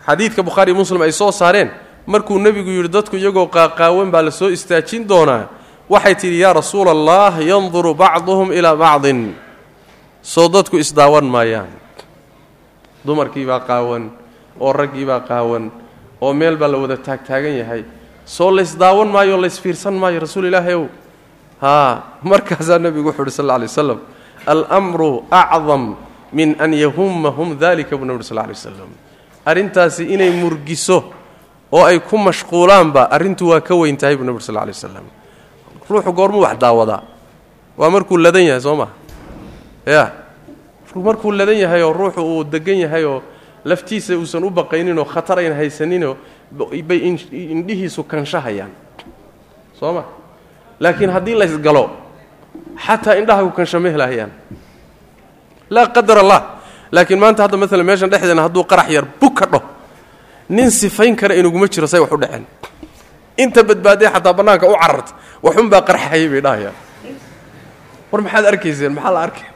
xadiidka bukhaariy muslim ay soo saareen markuu nebigu yidhi dadku iyagoo qaaqaawan baa la soo istaajin doonaa. Waxay tidhi yaa rasuula allah yanduru bacduhum ilaa bacdin. Soo dadku isdaawan maayaan. Dumarkiibaa qaawan oo raggiibaa qaawan oo meel baa la wada taagtaagan yahay. Soo laysdaawan maayo o laysfiirsan maayo rasuul ilaahi ow haa markaasaa nebigu wuxu uhi sal lla alay waslam almru acdam min an yahummahum dalika buu uri sal alay waslam arrintaasi inay murgiso oo ay ku mashquulaanba arrintu waa ka weyn tahay buu uri sal lla alay waslam ruuxu goormuu wax daawadaa. Waa markuu ladan yahay soo maha ya. Markuu ladan yahay oo ruuxu uu degan yahay oo laftiisa uusan u baqayninoo khatar ayn haysaninoo bay indhihiisu kanshahayaan soo ma? Laakiin haddii laysgalo xataa indhahagu kansha ma helahayaan laa qadar allah. Laakiin maanta hadda maalan meeshan dhexdeena hadduu qarax yar bug ka dhaho nin sifayn kara inuguma jiro say wax u dhaceen inta badbaadee xataa bannaanka u cararta waxunbaa qarxahayay bay dhahayaan war maxaad arkayseen? Maxaa la arkay?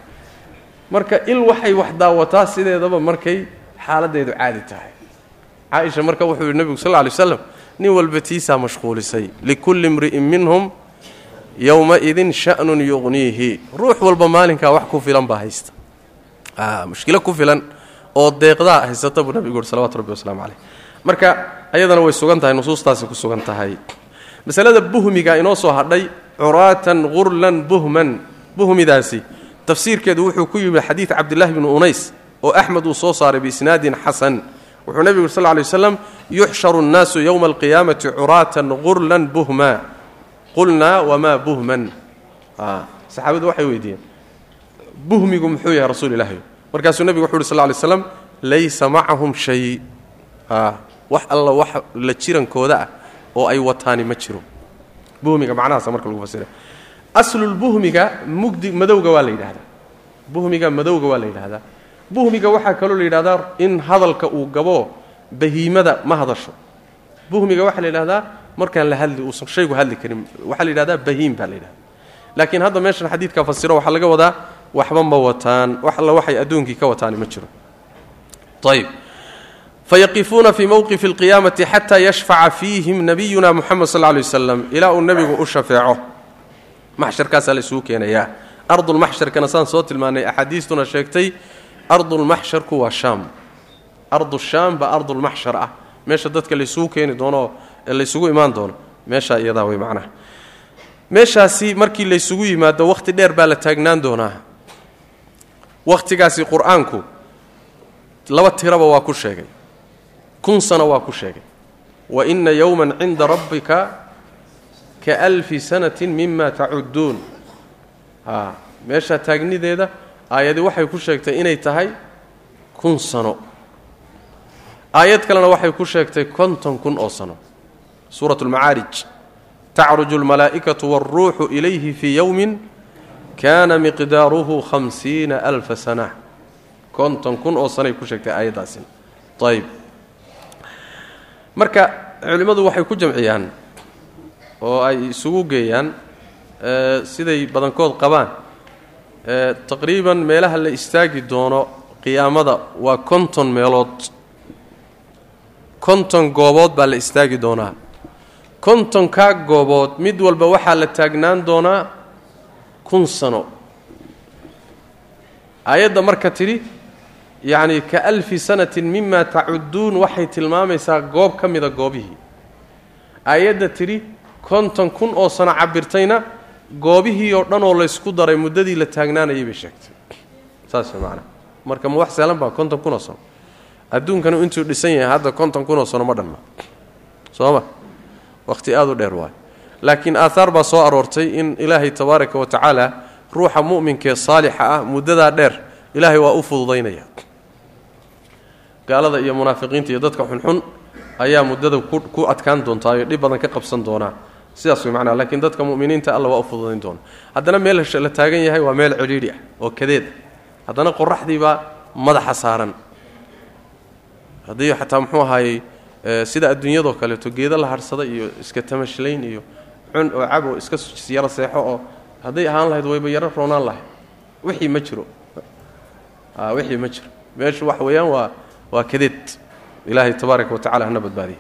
Marka il waxay wax daawataa sideedaba markay xaaladeedu caadi tahay. Caaisha marka wuxuu yidhi nebigu sal alay waslam nin walba tiisaa mashquulisay. Likulli imri'in minhum yowma-idin sha'nun yuqniihi ruux walba maalinkaa wax ku filan baa haysta mushkilo ku filan oo deeqdaa haysata buu nebigu yuri salawatu rabbi wasalaamu caleyh marka ayadana way sugan tahay nusuustaasi ku sugan tahay. Masalada buhmiga inoo soo hadhay curaatan gurlan buhman buhmidaasi tafsiirkeedu wuxuu ku yimid xadiid cabdillahi bni unays oo axmed uu soo saaray biisnaadin xasan. Wuxuu nebigu yuri sal alay waslam yuxsharu nnaasu yowma alqiyaamati curaatan gurlan buhma. Qulnaa wamaa buhman. Saxaabadu waxay weydiiyeen buhmigu muxuu yahay rasuul ilaahi markaasuu nebigu wuxu uhi sal lay slam laysa macahum shay. Wax alla wax la jirankooda ah oo ay wataani ma jiro. Buhmiga macnahaasa marka lagu fasira aslulbuhmiga mugdi madowga waa la yidhahdaa buhmiga madowga waa la yidhahdaa buhmiga waxaa kaloo la yidhahdaa in hadalka uu gabo bahiimada ma hadasho. Buhmiga waxaa la yidhahdaa markaan la hadli uusan shaygu hadli karin. Waxaa la yidhahdaa bahiim baa la yidhahdaa laakiin hadda meeshan xadiidka fasiro waxaa laga wadaa waxba ma wataan wax alla waxay adduunkii ka wataani ma jiro. Ayb fayaqifuuna fii mowqifi alqiyaamati xataa yashfaca fiihim nabiyuna muxamed sal lay waslam ilaa uu nebigu u shafeeco. Maxsharkaasaa la isugu keenayaa ardulmaxsharkana saan soo tilmaanay axaadiistuna sheegtay ardulmaxsharku waa shaam. Ardu shaam baa ardulmaxshar ah. Meesha dadka laysugu keeni doono laysugu imaan doono meeshaa iyadaa way macnaha. Meeshaasi markii laysugu yimaado wakhti dheer baa la taagnaan doonaa wakhtigaasi qur'aanku laba tiraba waa ku sheegay. Kun sano waa ku sheegay. Wa inna yowman cinda rabbika ka alfi sanatin mima tacudduun a meeshaa taagnideeda aayadi waxay ku sheegtay inay tahay kun sano. Aayad kalena waxay ku sheegtay konton kun oo sano. Suurat lmacaarij tacruju almalaa'ikatu waaruuxu ilayhi fii yowmin kaana miqdaaruhu hamsiina alfa sana. Konton kun oo sanoay ku sheegtay aayaddaasina ayb marka culimmadu waxay ku jamciyaan oo ay isugu geeyaan siday badankood qabaan taqriiban meelaha la istaagi doono qiyaamada waa konton meelood. Konton goobood baa la istaagi doonaa. Kontonkaa goobood mid walba waxaa la taagnaan doonaa kun sano. Aayadda marka tidhi yacni ka alfi sanatin mima tacudduun waxay tilmaamaysaa goob ka mida goobihii aayadda tidhi konton kun oo sano cabirtayna goobihii oo dhan oo laysku daray muddadii la taagnaanayay bay sheegtay. Saas macnaa. Marka ma wax sahlan baa konton kun oo sano. Adduunkanu intuu dhisan yahay hadda konton kun oo sano ma dhanna. Soo ma? Wakhti aada u dheer waayo laakiin aathaar baa soo aroortay in ilaahay tabaaraka wa tacaala ruuxa mu'minkaee saalixa ah muddadaa dheer ilaahay waa u fududaynaya. Gaalada iyo munaafiqiinta iyo dadka xunxun ayaa muddada ku adkaan doontaa oo dhib badan ka qabsan doonaa. Sidaas way macnaa laakiin dadka mu'miniinta alla waa u fududayn doona haddana meel la taagan yahay waa meel cidhiidhi ah oo kadeed. Haddana qoraxdiibaa madaxa saaran. Haddii xataa muxuu ahaayey sida adduunyadoo kaleeto geedo la hadhsada iyo iska tamashlayn iyo cun oo cab oo iska yaro seexo oo hadday ahaan lahayd wayba yaro roonaan lahayd wixii ma jiro. Wixii ma jiro. Meeshu wax weeyaan waa waa kadeed ilaahay tabaaraka wa tacala hana badbaadiya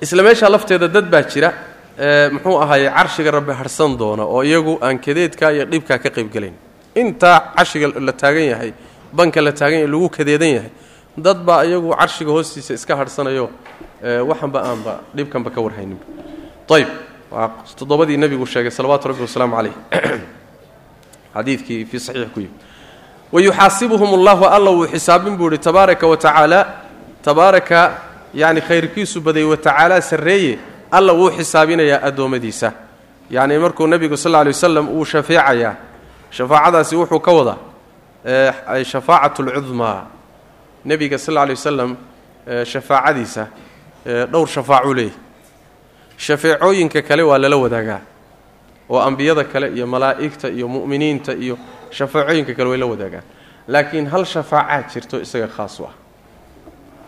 isla meeshaa lafteeda dad baa jira muxuu ahaayey carshiga rabbi harhsan doona oo iyagu aan kadeedkaa iyo dhibkaa ka qaybgelayn intaa carshiga la taagan yahay banka la taagan yahay lagu kadeedan yahay dad iyagu carshiga hoostiisa iska hadhsanayo waxanba aanba dhibkanba ka warhayninba ayb waa toddobadii nebigu sheegay salawaatu rabbi wasalaamu calayh xadiidkii fii saxiix ku yimi wayuxaasibuhum allahu alla wuu xisaabin buu ihi tabaaraka wa tacaala tabaaraka yacni khayrkiisu baday wa tacaala sarreeye alla wuu xisaabinayaa addoommadiisa yacni markuu nebigu sal lla lay wasalam uu shafeecayaa shafaacadaasi wuxuu ka wadaa shafaacatu alcudmaa nebiga sal lla shafeecooyinka kale waa lala wadaagaa. Oo ambiyada kale iyo malaa'igta iyo mu'miniinta iyo shafaacooyinka kale way la wadaagaan. Laakiin hal shafaacaa jirto isaga khaas u ah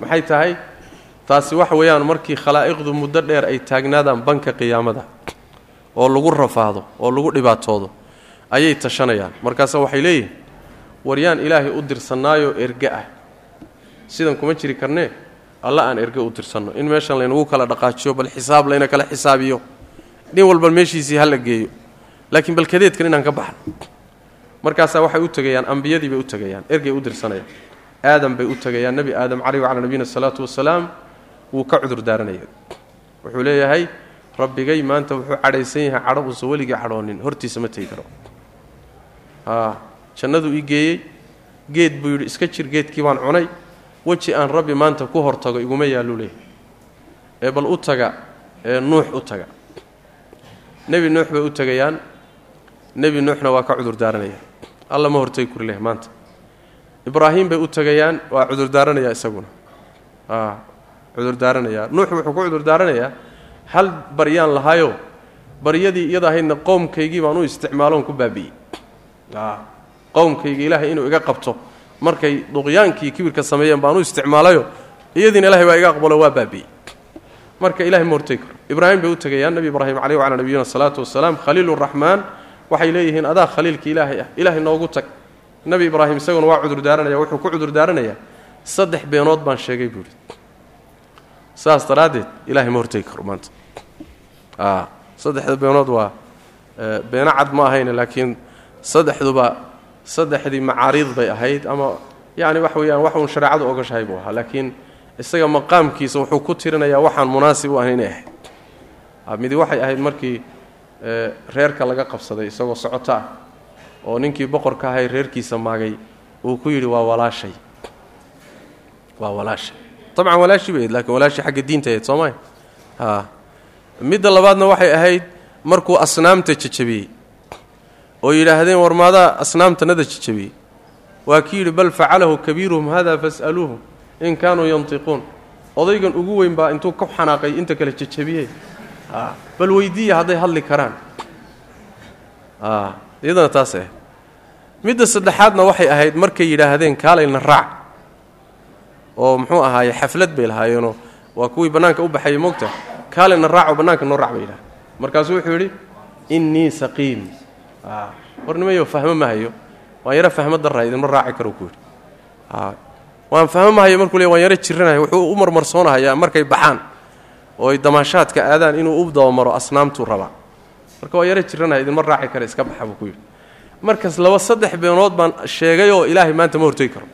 maxay tahay? Taasi waxa weeyaan markii khalaa'iqdu muddo dheer ay taagnaadaan banka qiyaamada oo lagu rafaado oo lagu dhibaatoodo ayay tashanayaan. Markaase waxay leeyihiin waryaan ilaahay u dirsannaayoo erge ah. Sidan kuma jiri karnee alla aan erge u dirsanno in meeshan laynagu kala dhaqaajiyo bal xisaab layna kala xisaabiyo. Nin walba meeshiisii ha la geeyo. Laakiin bal kadeedkan inaan ka baxno. Markaasaa waxay u tegayaan ambiyadii bay u tegayaan ergay u dirsanayaan. Aadam bay u tegayaan nebi aadam caleyh wacalaa nabiyina salaatu wasalaam wuu ka cudur daaranaya wuxuu leeyahay rabbigay maanta wuxuu cadhaysan yahay cadho uusan weligii cadhoonin hortiisa ma tegi karo. Jannaduu ii geeyey. Geed buu yidhi iska jir geedkii baan cunay weji aan rabbi maanta ku hortago iguma yaallu leeyahay ee bal u taga ee nuux u taga. Nebi nuux bay u tegayaan nebi nuuxna waa ka cudur daaranaya. Alla ma hortagi kuri leh maanta. Ibraahim bay u tegayaan waa cudur daaranayaa isaguna. A cudur daaranayaa nuux wuxuu ku cudur daaranayaa hal baryaan lahaayo? Baryadii iyada ahaydna qowmkaygii baan u isticmaaloon ku baabi'ey qowmkayga ilaahay inuu iga qabto markay duqyaankii kibirka sameeyeen baan u isticmaalayo iyadiina ilahay waa iga aqbalo waa baabi'ey marka ilahay hortegi karo. Ibraahim bay u tegayaan nebi ibraahim caleyh wacalaa nabiyina salaatu wasalaam khaliiluraxmaan waxay leeyihiin adaa khaliilka ilaahay ah ilaahay noogu tag. Nebi ibraahim isaguna waa cudur daaranaya wuxuu ku cudur daaranayaa saddex beenood baan sheegay buuhi saas daraaddeed ilahay ma hortegi karo maanta. Saddexda beenood waa beeno cad ma ahayne laakiin saddexduba saddexdii macaariid bay ahayd ama yacni wax weeyaan wax uun shareecadu ogashahay buu ahaa. Laakiin isaga maqaamkiisa wuxuu ku tirinayaa waxaan munaasib u ahayn inay ahayd. Midi waxay ahayd markii reerka laga qabsaday isagoo socoto ah oo ninkii boqorka ahay reerkiisa maagay uu ku yidhi waa walaashay. Waa walaashay. Dabcan walaashii bay ahayd lakiin walaashii xagga diinta ahayd soo maya a midda labaadna waxay ahayd markuu asnaamta jejabiyey oo yidhaahdeen war maadaa asnaamtanada jejabiyey waa kii yidhi bal facalahu kabiiruhum hada fas'aluuhum in kaanuu yantiquun. Odaygan ugu weyn baa intuu ka xanaaqay inta kale jejabiyey bal weydiiya hadday hadli karaan. Iyadana taas ahayd midda saddexaadna waxay ahayd markay yidhaahdeen kaalayna raac. Oo muxuu ahaaye xaflad bay lahaayeenoo waa kuwii bannaanka u baxayay moogta kaalayna raac oo bannaanka noo raac bay yidhahdeen. Markaasuu wuxuu yidhi innii saqiim warnimayo fahmo ma hayo. Waan yaro fahmo darra idinma raaci karo ku yidhi. Waan fahmo mahayo markuu le waan yaro jiranahay wuxuu u marmarsoonahayaa markay baxaan. Oo ay damaashaadka aadaan inuu u dabamaro asnaamtuu rabaa. Marka waa yaro jiranahay idinma raaci kara iska baxa buu ku laba saddex beenood baan sheegay oo ilaahay maanta ma hortegi karo.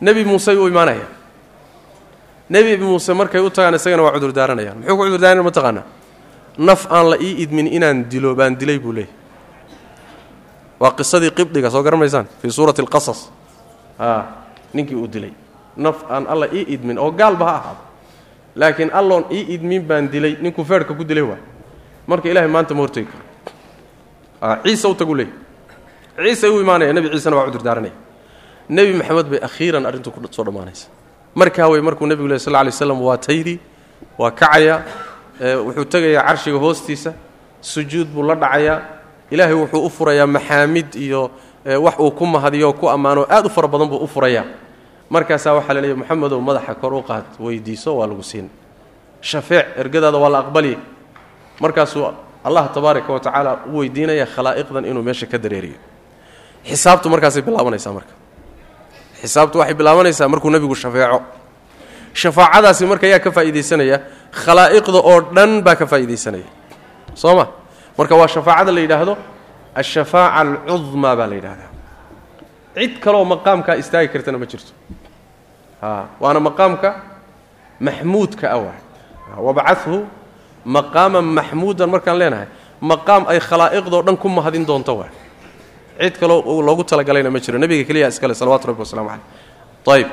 Nebi muuse u imaanaya. Nebi muuse markay u tagaan isagana waa cudurdaaranayaan muxuu ku cudurdaaranaya mataqaanaa naf aan la ii idmin inaan dilo baan dilay buu leeyahy waa qisadii qibdiga soo garanaysaan fii suurati alqasas. Ninkii uu dilay. Naf aan alla ii idmin oo gaalba ha ahaado. Laakiin alloon ii idmin baan dilay ninkuu feerhka ku dilay waay marka ilahay maanta ma hortegi karo. Ciise u tagu leeyay ciise u imaanaya nebi ciisena waa cudurdaaranaya nebi maxamed bay akhiiran arrintu ku soo dhammaanaysa markaa wey markuu nebigu leh sal lla alay slam waa tayri waa kacaya wuxuu tegayaa carshiga hoostiisa sujuud buu la dhacayaa ilaahay wuxuu u furayaa maxaamid iyo wax uu ku mahadiyo ku ammaano aad u fara badan buu u furayaa. Markaasaa waxaa la leeyahy moxamedow madaxa kor u qaad weydiiso waa lagu siin. Shafeec ergadaada waa la aqbali. Markaasuu allah tabaaraka wa tacaala u weydiinaya khalaa'iqdan inuu meesha ka dareeriyo. Xisaabtu markaasay bilaabanaysaa marka. Xisaabtu waxay bilaabanaysaa markuu nebigu shafeeco. Shafaacadaasi marka yaa ka faa'iidaysanaya khalaa'iqda oo dhan baa ka faa'iidaysanaya. Soo ma marka waa shafaacada la yidhaahdo ashafaaca alcudmaa baa la yidhahdaa cid kaleoo maqaamkaa istaagi kartana ma jirto. Waana maqaamka maxmuudka waay wabcathu maqaaman maxmuudan markaan leenahay maqaam ay khalaa'iqdoo dhan ku mahadin doonto waay cid kaloo loogu talagalayna ma jiro. Nebiga keliya iskale salawatu rabbi waslamu caleyh ayb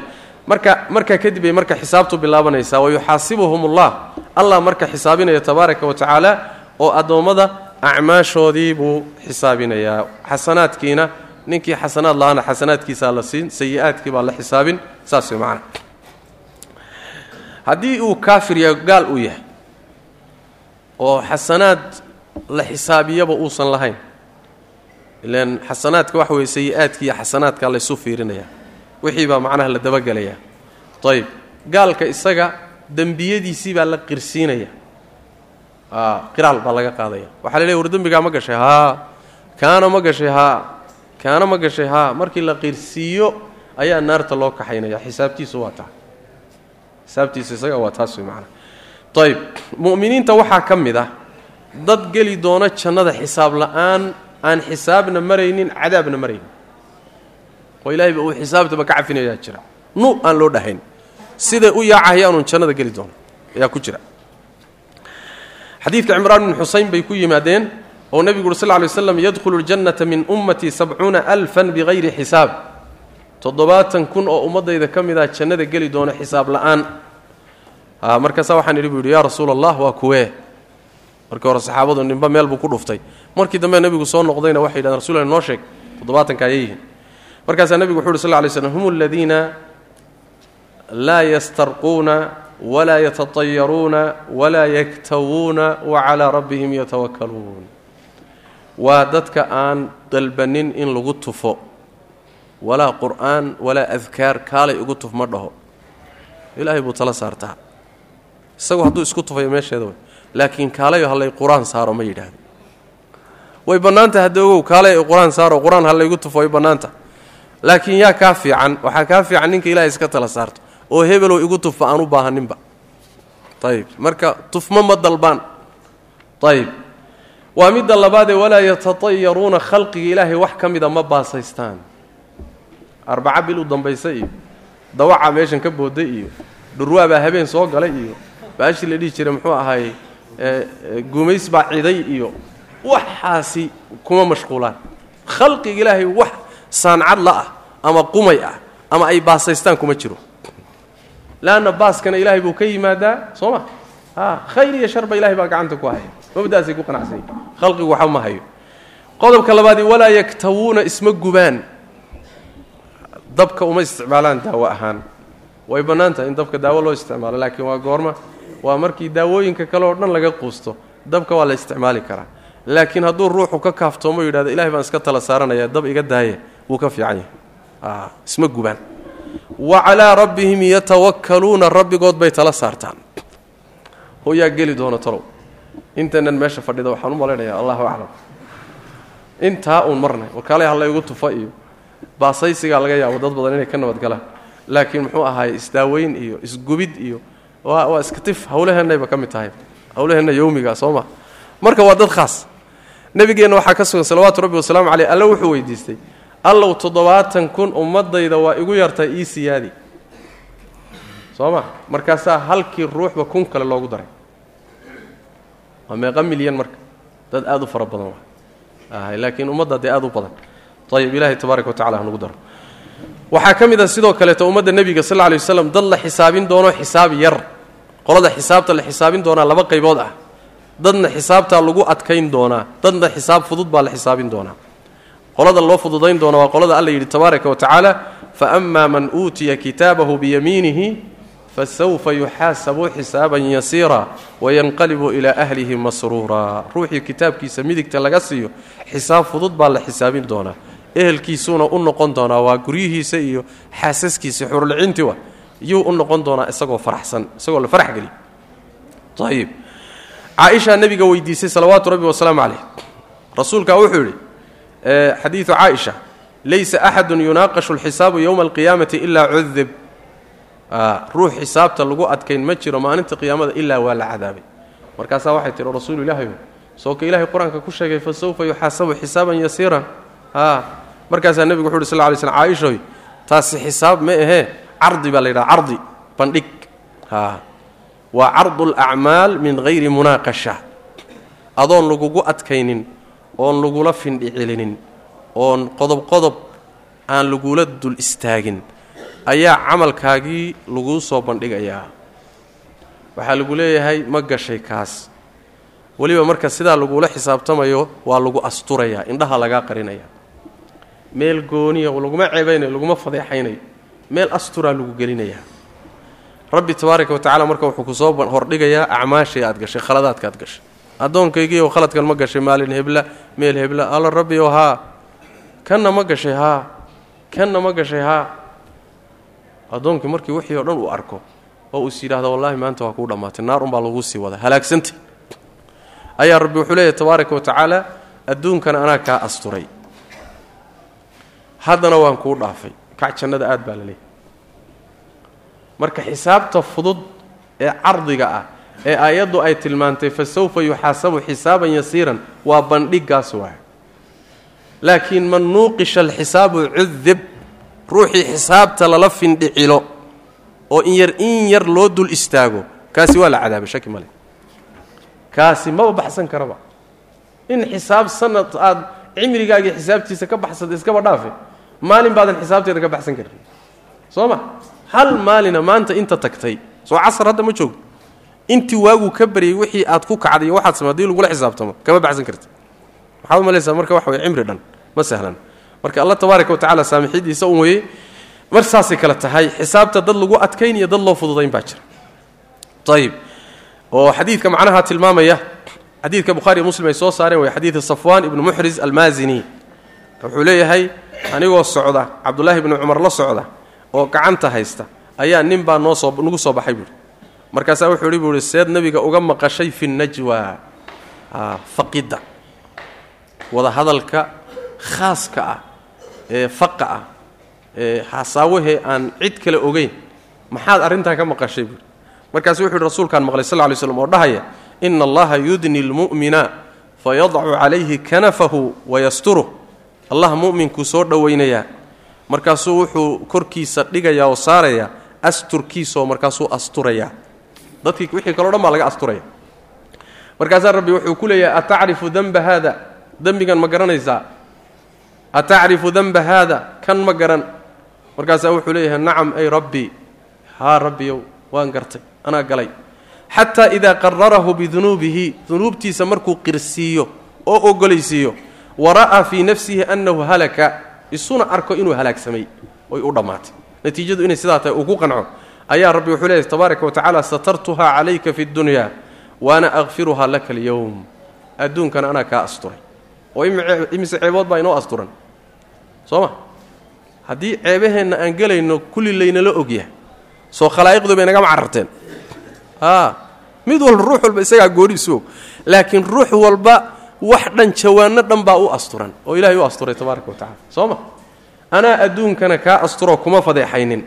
marka markaa kadib bay marka xisaabtu bilaabanaysaa wayuxaasibuhum ullah allah marka xisaabinaya tabaaraka wa tacaala oo addoommada acmaashoodii buu xisaabinayaa. Xasanaadkiina ninkii xasanaad lahaana xasanaadkiisaa la siin sayi-aadkii baa la xisaabin saas way macana haddii uu kaafir yahay gaal uu yahay oo xasanaad la xisaabiyaba uusan lahayn ilaan xasanaadka waxa weye sayi-aadki iyo xasanaadkaa laysu fiirinaya wixii baa macnaha la dabagelayaa ayb gaalka isaga dembiyadiisii baa la qirsiinaya qiraal baa laga qaadaya. Waxaa la leey war ma gashay haa kaana ma gashay haa kaana ma gashay haa markii la qirsiiyo ayaa naarta loo kaxaynaya. Xisaabtiisu waa taa. Xisaabtiisu isaga waa taas wey macana ayb mu'miniinta waxaa ka mid ah dad geli doona jannada xisaab la'aan aan xisaabna maraynin cadaabna maraynin. Oo ilaahayba uu xisaabtaba ka cafinayaa jira. Nu aan loo dhahayn. Siday u yaacahayaanuun jannada geli doono ayaa ku jira xadiidka cimraan bin xusayn bay ku yimaadeen oo nebigu uri sal ly slam yadkhulu ljannata min ummatii sabcuuna alfan bikayri xisaab. Toddobaatan kun oo ummaddayda ka mid ah jannada geli doona xisaab la'aan. Markaasaa waxaan idhi bu yidhi yaa rasuula allah waa kuwee markii hore saxaabadu ninba meel buu ku dhuftay. Markii dambe nebigu soo noqdayna waxay yidhahdeen rasulla noo sheeg toddobaatanka ayay yihiin. Markaasaa nebigu wuxu uhi sal ly slm hum aladiina laa yastarquuna walaa yatatayaruuna walaa yaktawuuna wa calaa rabbihim yatawakkaluun waa dadka aan dalbanin in lagu tufo walaa qur'aan walaa adkaar kaalay ugu tuf ma dhaho ilaahay buu tala saartaa isagu hadduu isku tufayo meesheeda way laakiin kaalayo hallay qur'aan saaro ma yidhaahdo way bannaanta hadda ogow kaalay qur'aan saaro qur'aan hallaygu tufo way bannaanta laakiin yaa kaa fiican waxaa kaa fiican ninka ilaahay iska tala saarto oo hebelow igu tufba aan u baahaninba ayib marka tufmo ma dalbaan. Ayib waa midda labaadee walaa yatatayaruuna khalqiga ilaahay wax ka mida ma baasaystaan. Arbaca bil u dambaysa iyo dawaca meeshan ka booday iyo dhurwaabaa habeen soo galay iyo baashii la dhihi jiray muxuu ahaayey gumays baa ciday iyo waxaasi kuma mashquulaan. Khalqiga ilaahay wax saancad la ah ama qumay ah ama ay baasaystaan kuma jiro leanna baaskana ilaahay buu ka yimaadaa soo ma a khayr iyo sharba ilahay baa gacanta ku haya mabdaasay ku qanacsanya khalqigu waxba ma hayo qodobka labaadii walaa yaktawuuna isma gubaan dabka uma isticmaalaan daawo ahaan way bannaan tahay in dabka daawo loo isticmaalo laakiin waa goorma waa markii daawooyinka kale oo dhan laga quusto dabka waa la isticmaali karaa laakiin hadduu ruuxu ka kaaftoomo yidhahdo ilahay baan iska tala saaranaya dab iga daaya wuu ka fiican yahay isma gubaan wa calaa rabbihim yatawakkaluuna rabbigood bay tala saartaan. Oo yaa geli doona talow. Intaynan meesha fadhida waxaan u malaynayaa allahu aclam. Intaa uun marnay warkaalay hallaygu tufa iyo baasaysigaa laga yaabo dad badan inay ka nabadgalaan laakiin muxuu ahaay isdaaweyn iyo isgubid iyo waa waa iskatif hawlaheennayba ka mid tahay. Hawlaheenna yowmiga soo ma. Marka waa dad khaas. Nebigeenna waxaa ka sugan salawaatu rabbi wasalaamu caleyh alla wuxuu weydiistay allow toddobaatan kun ummadayda waa igu yartay ii siyaadi. Soo ma markaasaa halkii ruuxba kun kale loogu daray. Waa meeqa milyan marka. Dad aada u fara badan waa. Laakiin ummadda dee aada u badan. Ayib ilaahay tabaaraka wa tacala daro. Waxaa ka mid a sidoo kaleeto ummadda nebiga sal lla lay waslam dad la xisaabin doono xisaab yar. Qolada xisaabta la xisaabin doonaa laba qaybood ah. Dadna xisaabtaa lagu adkayn doonaa. Dadna xisaab fudud baa la xisaabin doonaa qolada loo fududayn doona waa qolada alla yidhi tabaaraka wa tacaala fa ama man uutiya kitaabahu biyamiinihi fasawfa yuxaasabu xisaaban yasiira wayanqalibu ilaa ahlihi masruura. Ruuxii kitaabkiisa midigta laga siiyo xisaab fudud baa la xisaabin doonaa. Ehelkiisuuna u noqon doonaa waa guryihiisa iyo xaasaskiisa xurulcinti wa yuu u noqon doonaa isagoo faraxsan isagoo la farax geliy ayib caaishaa nebiga weydiisay salawaatu rabbi wasalaamu caleyh rasuulkaa wuxuu yidhi xadiidu caaisha laysa axadun yunaaqashu alxisaabu yowma alqiyaamati ilaa cudib ruux xisaabta lagu adkayn ma jiro maalinta qiyaamada ilaa waa la cadaabay markaasaa waxay tihi rasuulu ilaahayo soo ka ilaahay qur'aanka ku sheegay fa sawfa yuxaasabu xisaaban yasiiran. A markaasaa nebigu wuxu uhi sal ly slm caaishoy taasi xisaab ma ahee cardi baa la yidhaha cardi bandhig. Waa cardu alacmaal min hayri munaaqasha. Adoon lagugu adkaynin oon lagula findhi celinin oon qodob qodob aan lagula dul istaagin ayaa camalkaagii laguu soo bandhigayaa. Waxaa lagu leeyahay ma gashay kaas. Weliba marka sidaa lagula xisaabtamayo waa lagu asturayaa indhaha lagaa qarinaya. Meel gooniya laguma ceebaynayo laguma fadeexaynayo meel asturaa lagu gelinayaa rabbi tabaaraka wa tacala marka wuxuu ku soo hordhigayaa acmaashii aad gashay khaladaadka aad gashay addoonkaygiiyo khaladkan ma gashay maalin hebla meel hebla. Alla rabbiyo haa kanna ma gashay haa kanna ma gashay haa. Addoonkii markii wixii oo dhan uu arko oo uus yidhaahdo wallaahi maanta waa kuu dhammaatay naar unbaa laguu sii wadaa. Halaagsantay. Ayaa rabbi wuxuu leeyahy tabaaraka wa adduunkana anaa kaa asturay. Haddana waan kuu dhaafay. Kac jannada aad baa la leeyahy marka xisaabta fudud ee cardiga ah ee aayaddu ay tilmaantay fa sawfa yuxaasabu xisaaban yasiiran. Waa bandhiggaas waay laakiin man nuuqisha alxisaabu cudib ruuxii xisaabta lala findhicilo oo in yar in yar loo dul istaago kaasi waa la cadaabay shaki male kaasi maba baxsan karaba. In xisaab sanad aada cimrigaagii xisaabtiisa ka baxsada iskaba dhaafe maalin baadan xisaabteeda ka baxsan karin soo ma? Hal maalina maanta inta tagtay. Soo casar hadda ma joogto intii waaguu ka baryay wixii aad ku kacday waxaad samay haddii lagula xisaabtamo kama baxsan karti maxaad u marka waxa weye cimri dhan ma sahlan. Marka allah tabaaraka wa tacala saamixidiisa un weye mar saasay kale tahay xisaabta dad lagu adkayn iyo dad loo fududayn baa jira. Ayib oo xadiidka macnaha tilmaamaya xadiidka bukhaariiyo muslim ay soo saareen way xadiida safwaan ibnu muxris almaazini wuxuu leeyahay anigoo socda cabdullaahi ibnu cumar la socda oo gacanta haysta ayaa nin baa noo soo nagu soo baxay buuhi markaasaa wuxuu hi buu ihi seed nebiga uga maqashay fi najwa. Faqidda wada hadalka khaaska ah ee faqa ah ee xasaawahee aan cid kale ogeyn maxaad arrintaa ka maqashay? Buuhi markaasu wuxu uhi rasuulkaan maqlay sal ly slm oo dhahaya ina allaha yudni lmu'mina fayadacu calayhi kanafahu wayasturuh allah mu'minkuu soo dhowaynayaa. Markaasuu wuxuu korkiisa dhigayaa oo saarayaa asturkiisaoo markaasuu asturayaa dadkii wixii kaleo dhan baa laga asturaya markaasaa rabbi wuxuu ku leeyahay atacrifu denba haada dembigan ma garanaysaa. Atacrifu denba haada kan ma garan. Markaasaa wuxuu leeyahay nacam ay rabbii haa rabbiyow waan gartay anaa galay. Xataa idaa qararahu bidunuubihi dunuubtiisa markuu qirsiiyo oo ogolaysiiyo wa ra'aa fii nafsihi annahu halaka. Isuna arko inuu halaagsamay oy u dhammaatay. Natiijadu inay sidaa tahay uu ku qanco ayaa rabbi wuxuu leeyahy tabaaraka wa tacaala satartuhaa calayka fi ddunyaa waana akfiruhaa laka alyowm adduunkana anaa kaa asturay. Oo imise ceebood baa inoo asturan. Soo ma? Haddii ceebaheenna aan gelayno kulli laynala ogyahay soo khalaa'iqdu bay nagama cararteen. Aa mid walba ruux walba isagaa gooniisu og. Laakiin ruux walba wax dhan jawaanno dhan baa u asturan oo ilaahay u asturay tabaaraka wa tacala soo ma? Anaa adduunkana kaa asturoo kuma fadeexaynin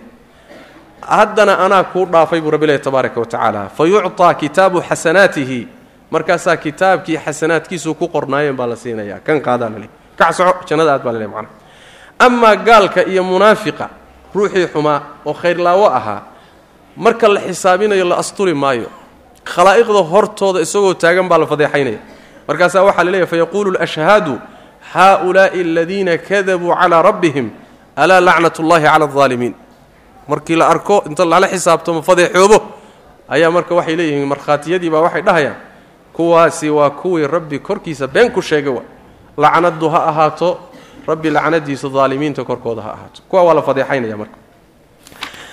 haddana anaa kuu dhaafay buu rabbi ilahi tabaaraka wa tacaala. Fa yucطaa kitaabu xasanaatihi. Markaasaa kitaabkii xasanaadkiisu ku qornaayeen baa la siinayaa. Kan qaadaa lale kac soco jannada aad baa lale macna. Amaa gaalka iyo munaafiqa ruuxii xumaa oo khayrlaawo ahaa marka la xisaabinayo la asturi maayo khalaa'iqda hortooda isagoo taagan baa la fadeexaynaya. Markaasaa waxaa la leeyahy fayaquulu lashhaadu haaulaa'i aladiina kadabuu calaa rabbihim alaa lacnat ullahi cala aldaalimiin markii la arko inta lala xisaabtamo fadeexoobo ayaa marka waxay leeyihiin markhaatiyadii baa waxay dhahayaan kuwaasi waa kuwii rabbi korkiisa been ku sheega wa. Lacnadu ha ahaato rabbi lacnadiisu daalimiinta korkooda ha ahaato. Kuwa waa la fadeexaynaya marka.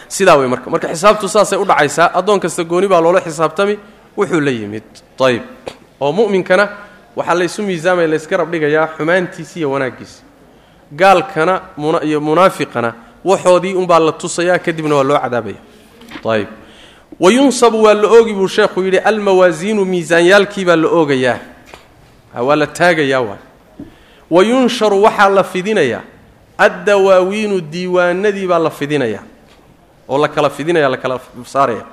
Sidaa wey marka marka xisaabtu saasay u dhacaysaa addoon kasta gooni baa loola xisaabtami wuxuu la yimid. Ayb oo mu'minkana waxaa laysu miisaamaya layska rabdhigayaa xumaantiisi iyo wanaaggiisa gaalkana iyo munaafiqana waxoodii unbaa la tusayaa kadibna waa loo cadaabaya. Ayb wayunsabu waa la oogi buu sheekhu yidhi almawaasiinu miisaanyaalkii baa la oogayaa. Waa la taagayaa waay wayunsharu waxaa la fidinayaa addawaawiinu diiwaanadii baa la fidinayaa oo la kala fidinaya la kala saaraya.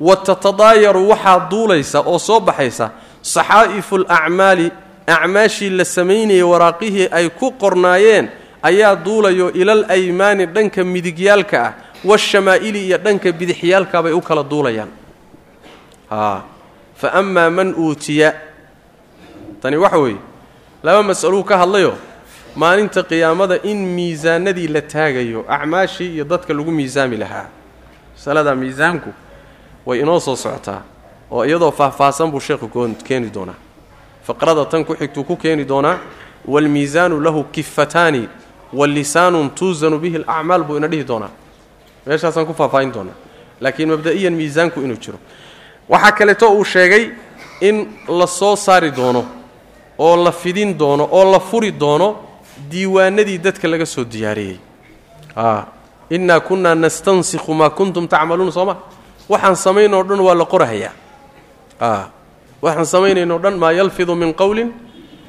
Wa tatadaayaru waxaa duulaysa oo soo baxaysa saxaa'ifu alacmaali acmaashii la samaynayay waraaqihii ay ku qornaayeen ayaa duulayo ilal aymaani dhanka midigyaalka ah waashamaa'ili iyo dhanka bidixyaalka bay u kala duulayaan. Fa amaa man uutiya. Tani waxa weeye laba mas'aluu ka hadlayo maalinta qiyaamada in miisaanadii la taagayo acmaashii iyo dadka lagu miisaami lahaa. Masaladaa miisaanku way inoo soo socotaa oo iyadoo faahfaahsan buu sheekhu keeni doonaa. Faqrada tan ku xigtuu ku keeni doonaa waalmiisaanu lahu kifataani wa lisaanun tuusanu bihi alacmaal buu ina dhihi doonaa meeshaasaan ku faahfaahin doonaa laakiin mabda'iyan miisaanku inuu jiro waxaa kaleeto uu sheegay in la soo saari doono oo la fidin doono oo la furi doono diiwaanadii dadka laga soo diyaariyey innaa kunnaa nastansikhu maa kuntum tacmaluun soo ma waxaan samaynoo dhan waa la qorahayaa waxaan samaynaynoo dhan maa yalfidu min qowlin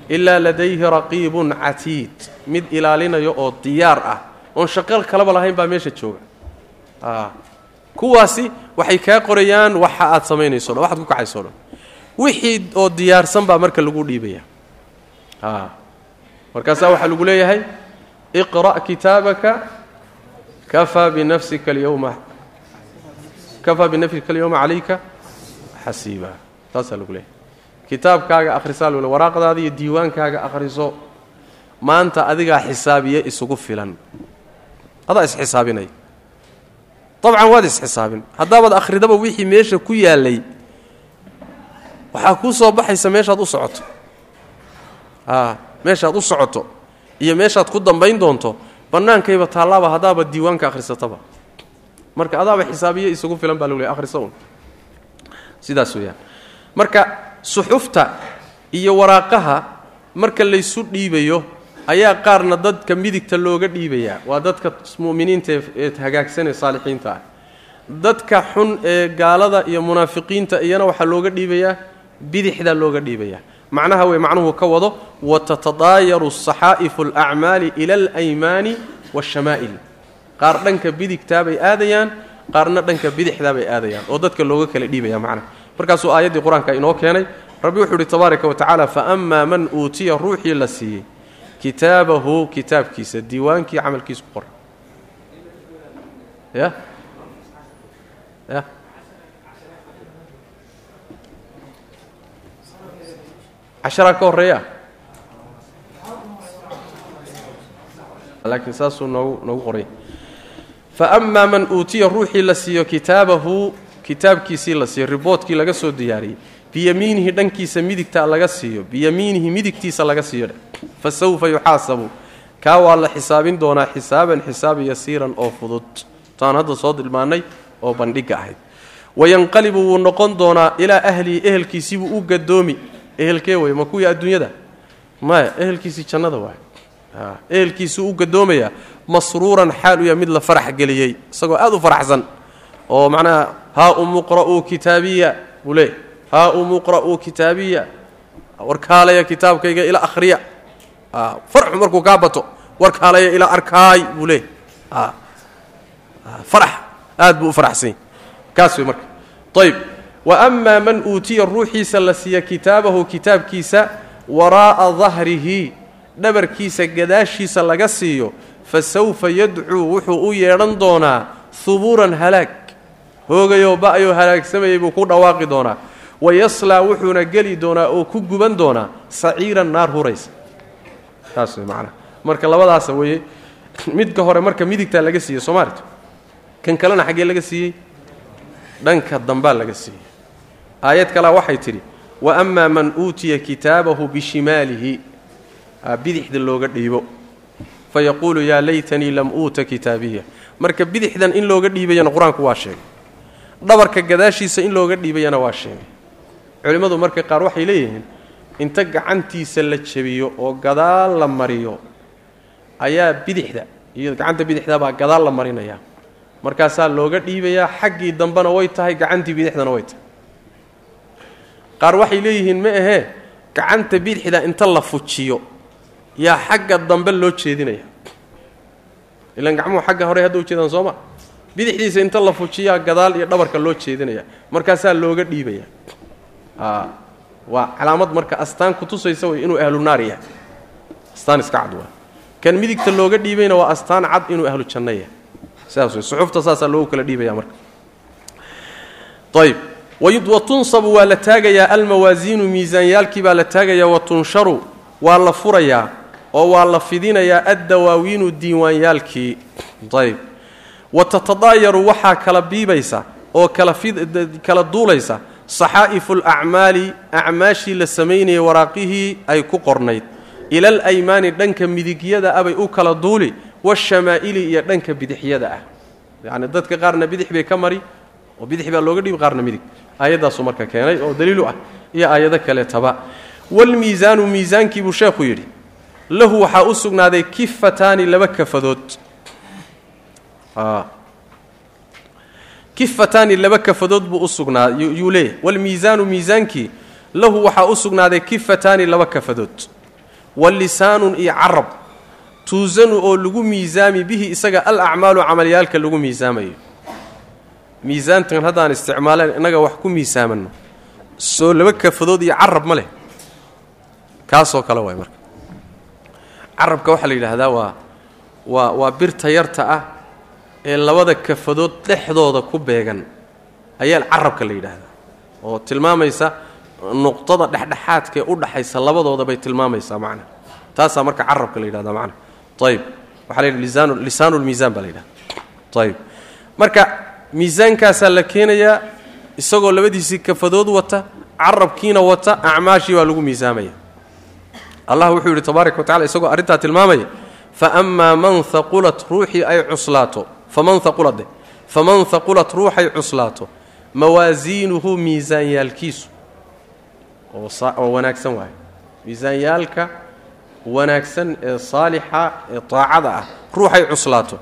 ilaa ladayhi raqiibun catiid mid ilaalinayo oo diyaar ah. Oon shaqal kalaba lahayn baa meesha jooga. Kuwaasi waxay kaa qorayaan waxa aad samaynayso dhan waxaad ku kacayso dhan. Wixii oo diyaarsan baa marka lagu dhiibaya. Markaasaa waxaa lagu leeyahay iqra' kitaabaka kafaa binafsika alyawma kafaa binafsika alyawma calayka xasiiba taasaa lagu leeyahay. Kitaabkaaga akhrisaa lagu le waraaqdaada iyo diiwaankaaga akhriso maanta adigaa xisaabiye isugu filan. Adaa isxisaabinaya dabcan waad isxisaabin haddaabaad akhridaba wixii meesha ku yaallay waxaa kuu soo baxaysa meeshaad u socoto. A meeshaad u socoto iyo meeshaad ku dambayn doonto bannaankayba taallaaba haddaaba diiwaanka akhrisataba. Marka adaaba xisaabiye isugu filan baa lagu leey akhriso un sidaas weeyaan. Marka suxufta iyo waraaqaha marka laysu dhiibayo ayaa qaarna dadka midigta looga dhiibayaa waa dadka mu'miniinta ee hagaagsan ee saalixiinta ah. Dadka xun ee gaalada iyo munaafiqiinta iyana waxaa looga dhiibayaa bidixdaa looga dhiibayaa macnaha wey macnuhu ka wado watatadaayaru saxaa'ifu alacmaali ila alaymaani waashamaa'il qaar dhanka bidigtaabay aadayaan qaarna dhanka bidixdaabay aadayaan oo dadka looga kala dhiibaya macnaha markaasuu aayaddii qur'aanka inoo keenay rabbi wuxuu ihi tabaaraka wa tacaala fa amaa man uutiya ruuxii la siiyey kitaabahu kitaabkiisa diiwaankii camalkiisu ku qoran ya? Ya? Casharaa ka horreeya? Laakiin saasuu noogu noogu qoray. Fa amaa man uutiya ruuxii la siiyo kitaabahu kitaabkiisii la siiyo riboodkii laga soo diyaariyey biyamiinihi dhankiisa midigta laga siiyo. Biyamiinihi midigtiisa laga siiyo. Fa sawfa yuxaasabu. Kaa waa la xisaabin doonaa xisaaban xisaab yasiiran oo fudud. Taan hadda soo dilmaannay oo bandhigga ahayd. Wayanqalibu wuu noqon doonaa ilaa ahlihi ehelkiisiibuu u gadoomi ehelkee wey ma kuwii adduunyada? Maya ehelkiisii jannada waay. Ehelkiisuu u gadoomayaa masruuran xaal u yahay mid la farax geliyey. Isagoo aad u faraxsan. Oo macnaha haa umuqra'uu kitaabiya. Buu leey haa umuqra'uu kitaabiya. Warkaalaya kitaabkayga ila akhriya. Farxu markuu kaa bato warkaalaya ila arkaay buu leeyahy farax aad buu u faraxsany kaas wey marka. Ayb wa amaa man uutiya ruuxiisa la siiya kitaabahu kitaabkiisa waraa'a dahrihi dhabarkiisa gadaashiisa laga siiyo fa sawfa yadcuu wuxuu u yeedhan doonaa hubuuran halaag. Hoogayoo ba'yoo halaagsamayay buu ku dhawaaqi doonaa wa yaslaa wuxuuna geli doonaa oo ku guban doonaa saciiran naar huraysa. Taas wey macnaha marka labadaasa weeye midka hore marka midigtaa laga siiyey soomaalita kan kalena xaggee laga siiyey? Dhanka dambaa laga siiyey. Aayad kalea waxay tidhi wa amaa man uutiya kitaabahu bishimaalihi. Bidixda looga dhiibo. Fa yaquulu yaa laytanii lam uuta kitaabiya marka bidixdan in looga dhiibayana qur'aanku waa sheegay. Dhabarka gadaashiisa in looga dhiibayana waa sheegay culimmadu marka qaar waxay leeyihiin inta gacantiisa la jebiyo oo gadaal la mariyo ayaa bidixda iyo gacanta bidixdabaa gadaal la marinayaa markaasaa looga dhiibayaa xaggii dambena way tahay gacantii bidixdana way tahay. Qaar waxay leeyihiin ma ahee gacanta bidixda inta la fujiyo yaa xagga dambe loo jeedinaya. Ilaan gacmuhu xagga hore hadda ujeedaan sooma bidixdiisa inta la fujiyaa gadaal iyo dhabarka loo jeedinaya markaasaa looga dhiibaya waa calaamad marka astaan kutusaysa way inuu ahlu naar yahay. Astaan iska cad waa. Kan midigta looga dhiibayna waa astaan cad inuu ahlu janno yahay. Sidaas wey suxufta saasaa loogu kala dhiibaya marka. Ayb wa tunsabu waa la taagayaa almawaasiinu miisaanyaalkii baa la taagayaa wa tunsharu waa la furayaa oo waa la fidinayaa addawaawiinu diiwaanyaalkii. Ayb wa tatadaayaru waxaa kala biibaysa oo kala duulaysa saxaa'ifu alacmaali acmaashii la samaynayay waraaqihii ay ku qornayd. Ila alaymaani dhanka midigyada abay u kala duuli waashamaa'ili iyo dhanka bidixyada ah. Yacni dadka qaarna bidix bay ka mari oo bidix baa looga dhiibi qaarna midig. Aayaddaasuu marka keenay oo daliilu ah iyo aayado kaleetaba waalmiisaanu miisaankii buu sheekhu yidhi lahu waxaa u sugnaaday kifataani laba kafadood kifataani laba kafadood buu u sugnaa yuu leeyahy waalmiisaanu miisaankii lahu waxaa u sugnaaday kifataani laba kafadood. Wa lisaanun iyo carab tuusanu oo lagu miisaami bihi isaga al acmaalu camalyaalka lagu miisaamayo miisaantan haddaan isticmaaleen innaga wax ku miisaamanno soo laba kafadood iyo carab ma leh. Kaasoo kale waay marka. Carabka waxaa la yidhaahdaa waa waa waa birta yarta ah ee labada kafadood dhexdooda ku beegan ayaa carabka la yidhaahdaa oo tilmaamaysa nuqdada dhexdhexaadka ee u dhaxaysa labadooda bay tilmaamaysaa macna. Taasaa marka carabka la yidhahdaa macna. Ayb waxaa la yidhaha lisaan lisaanulmiisaan baa la yidhahda ayb marka miisaankaasaa la keenayaa isagoo labadiisii kafadood wata carabkiina wata acmaashii baa lagu miisaamaya. Allah wuxuu yidhi tabaaraka wa tacala isagoo arrintaa tilmaamaya fa amaa man haqulat ruuxii ay cuslaato faman haqulat faman haqulat ruuxay cuslaato mawaasiinuhu miisaanyaalkiisu. Oo wanaagsan waayo. Miisaanyaalka wanaagsan ee saalixa ee taacada ah ruuxay cuslaato.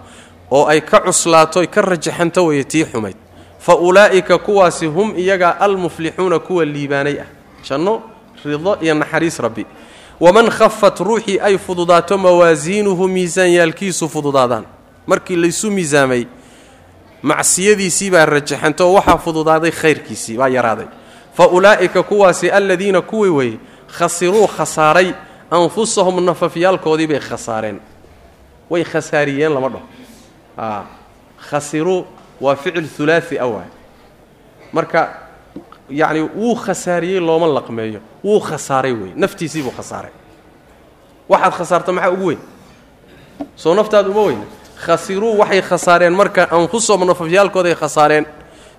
Oo ay ka cuslaato ka rajaxanto weye tii xumayd. Fa ulaa'ika kuwaasi hum iyagaa almuflixuuna kuwa liibaanay ah. Janno rido iyo naxariis rabbi. Waman khafat ruuxii ay fududaato mawaasiinuhu miisaanyaalkiisu fududaadaan markii laysu miisaamay macsiyadiisii baa rajaxanto oo waxaa fududaaday khayrkiisii baa yaraaday. Fa ulaa'ika kuwaasi aladiina kuwii weeye khasiruu khasaaray anfusahum nafafyaalkoodii bay khasaareen. Way khasaariyeen lama dhaho khasiruu waa ficil hulaai a waay. Marka yacni wuu khasaariyey looma laqmeeyo. Wuu khasaaray wey naftiisii buu khasaaray. Waxaad khasaarta maxaa ugu weyn? Soo naftaad uma weyna khasiruu waxay khasaareen marka anfusahum nafafyaalkooday khasaareen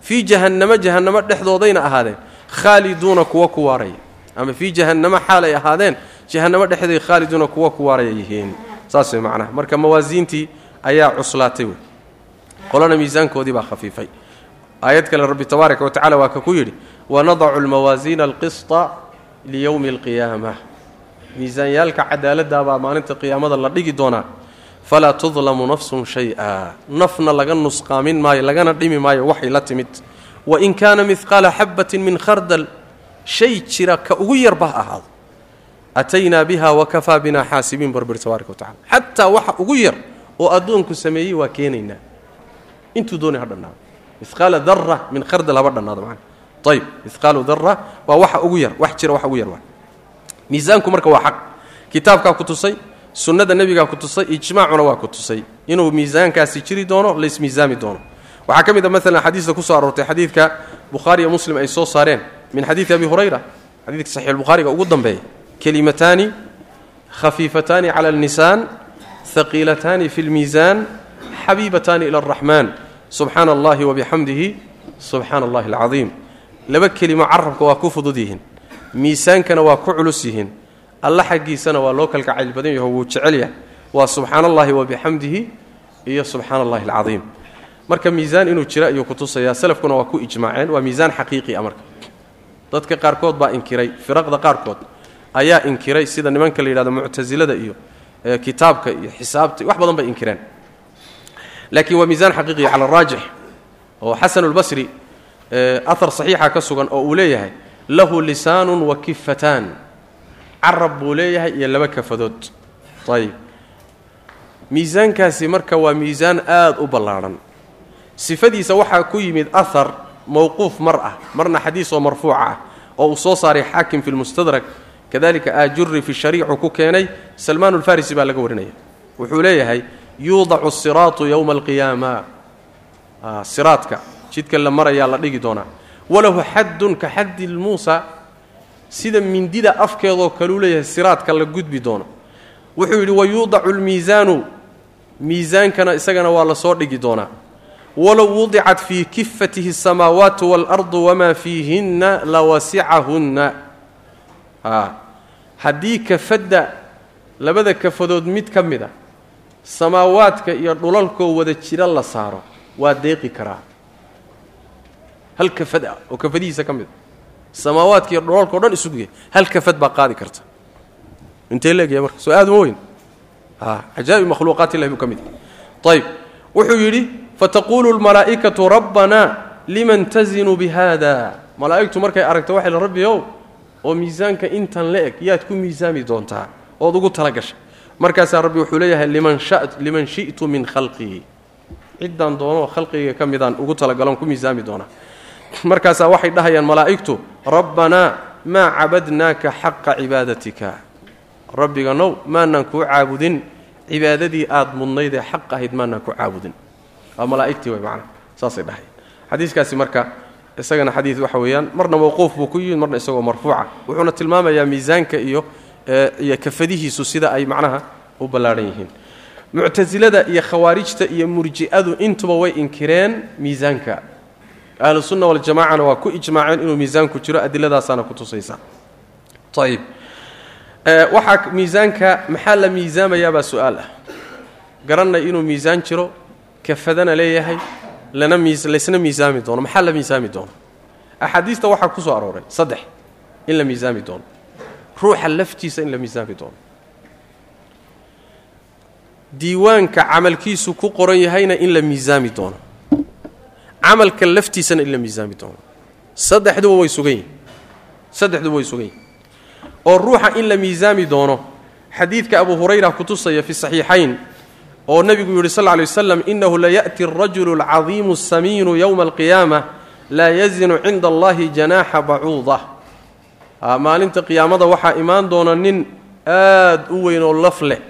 fii jahannamo jahannamo dhexdoodayna ahaadeen khaaliduuna kuwa ku waaraya ama fii jahannamo xaalay ahaadeen jahannamo dhexday khaaliduuna kuwa ku waaraya yihiin. Saas way macnaha. Marka mawaasiintii ayaa cuslaatay wey. Qolana miisaankoodii baa khafiifay. Aayad kale rabbi tabaaraka wa tacala waa ka ku yidhi wanadacu lmawaasiina alqisطa liyowmi alqiyaama. Miisaanyaalka cadaaladdaa baa maalinta qiyaamada la dhigi doonaa falaa tudlamu nafsun shay-a. Nafna laga nusqaamin maayo lagana dhimi maayo waxay la timid. Wain kaana midqaala xabbatin min khardal shay jira ka ugu yarba ha ahaado ataynaa biha wakafaa binaa xaasibiin barbir tabaaraka wa tacala xataa waxa ugu yar oo addoonku sameeyey waa keenaynaa. Intuu doonay ha dhannaado. Miqaala dara min khardal haba dhannaado macana ayib miqaalu dara waa waxa ugu yar wax jira waxa ugu yar miisaanku marka waa xaq. Kitaabkaa ku tusay sunnada nebigaa ku tusay ijmaacuna waa ku tusay. Inuu miisaankaasi jiri doono laysmiisaami doono. Waxaa ka mid a maalan xadiista ku soo aroortay xadiidka bukhaari iyo muslim ay soo saareen min xadiidi abi hurayra xadiidka saxiixulbukhaariga ugu dambeeya. Kelimataani khafiifataani cala alnisaan haqiilataani fi lmiisaan xabiibataani ila araxmaan subxaana allahi wabixamdihi subxaana allahi alcadiim. Laba kelimo carabka waa ku fudud yihiin. Miisaankana waa ku culus yihiin alla xaggiisana waa loo kalgacayl badan yaho wuu jecel yahay. Waa subxaana allahi wabixamdihi iyo subxaana allahi alcadiim. Marka miisaan inuu jira ayuu kutusayaa salafkuna waa ku ijmaaceen waa miisaan xaqiiqi a marka. Dadka qaarkood baa inkiray firaqda qaarkood ayaa inkiray sida nimanka la yidhahdo muctasilada iyo kitaabka iyo xisaabta wax badan bay inkireen. Laakiin waa miisaan xaqiiqiya cala araajix oo xasanulbasri ahar saxiixa ka sugan oo uu leeyahay lahu lisaanun wa kifataan carab buu leeyahay iyo laba kafadood. Ayib. Miisaankaasi marka waa miisaan aada u ballaadhan sifadiisa waxaa ku yimid ahar mowquuf mar ah marna xadiis oo marfuuca ah oo uu soo saaray xaakim fi lmustadrak kadalika aajuri fi shariicu ku keenay salmaan ulfarisi baa laga warinaya. Wuxuu leeyahay yuudacu siraatu yowma alqiyaama. Siraadka jidka la marayaa la dhigi doonaa. Walahu xaddun ka xaddi muusa sida mindida afkeedoo kaleu leeyahay siraadka la gudbi doono. Wuxuu yidhi wayuudacu lmiisaanu miisaankana isagana waa la soo dhigi doonaa. Walow wudicat fii kifatihi asamaawaatu waalardu wamaa fiihinna lawasicahunna. Haddii kafadda labada kafadood mid ka mid a samaawaadka iyo dhulalkoo wada jira la saaro waa deeqi karaa. Hal kafad ah oo kafadihiisa ka mid a samaawaadka iyo dhulalkao dhan isuguya hal kafad baa qaadi karta. Intee leegaya marka? Soo aad uma weyn. Cajaa'ib makhluuqaat illahi buu ka mid ayb wuxuu yidhi fataquulu lmalaa'ikatu rabbanaa liman tazinu bihada malaa'igtu markay aragto waxay la rabbi oo miisaanka intan la eg yaad ku miisaami doontaa ood ugu tala gashay. Markaasaa rabbi wuxuu leeyahay liman shi'tu min khalqii. Ciddaan doonoo khalqiga ka midaan ugu talagalon ku miisaami doonaa markaasaa waxay dhahayaan malaa'igtu rabbanaa maa cabadnaaka xaqa cibaadatika. Rabbiga now maanaan kuu caabudin. Cibaadadii aad mudnaydee xaq ahayd maanaan ku caabudin. Waa malaa'igtii way macnaa saasay dhahayaan. Xadiiskaasi marka isagana xadiid waxa weeyaan marna mawquuf buu ku yimid marna isagoo marfuuca. Wuxuuna tilmaamayaa miisaanka iyo iyo kafadihiisu sida ay macnaha u ballaadhan yihiin. Muctasilada iyo khawaarijta iyo murji'adu intuba way inkireen miisaanka ahlusunna waljamacana waa ku ijmaaceen inuu miisaanku jiro adiladaasaana ku tusaysa. Ayib waxaa miisaanka maxaa la miisaamayaabaa su'aal ah? Garannay inuu miisaan jiro kafadana leeyahay lana laysna miisaami doono. Maxaa la miisaami doono? Axaadiista waxaa ku soo arooray saddex in la miisaami doono. Ruuxa laftiisa in la miisaami doono. Diiwaanka camalkiisu ku qoran yahayna in la miisaami doono camalka laftiisana in la miisaami doono saddexduba way sugan yihiin saddexduba way sugan yihiin oo ruuxa in la miisaami doono xadiidka abu hurayra kutusaya fi saxiixayn oo nebigu yidhi sal ly waslam inahu laya'ti arajulu alcadiimu asamiinu yowma alqiyaama laa yazinu cinda allahi janaaxa bacuuda maalinta qiyaamada waxaa imaan doona nin aad u weyn oo laf leh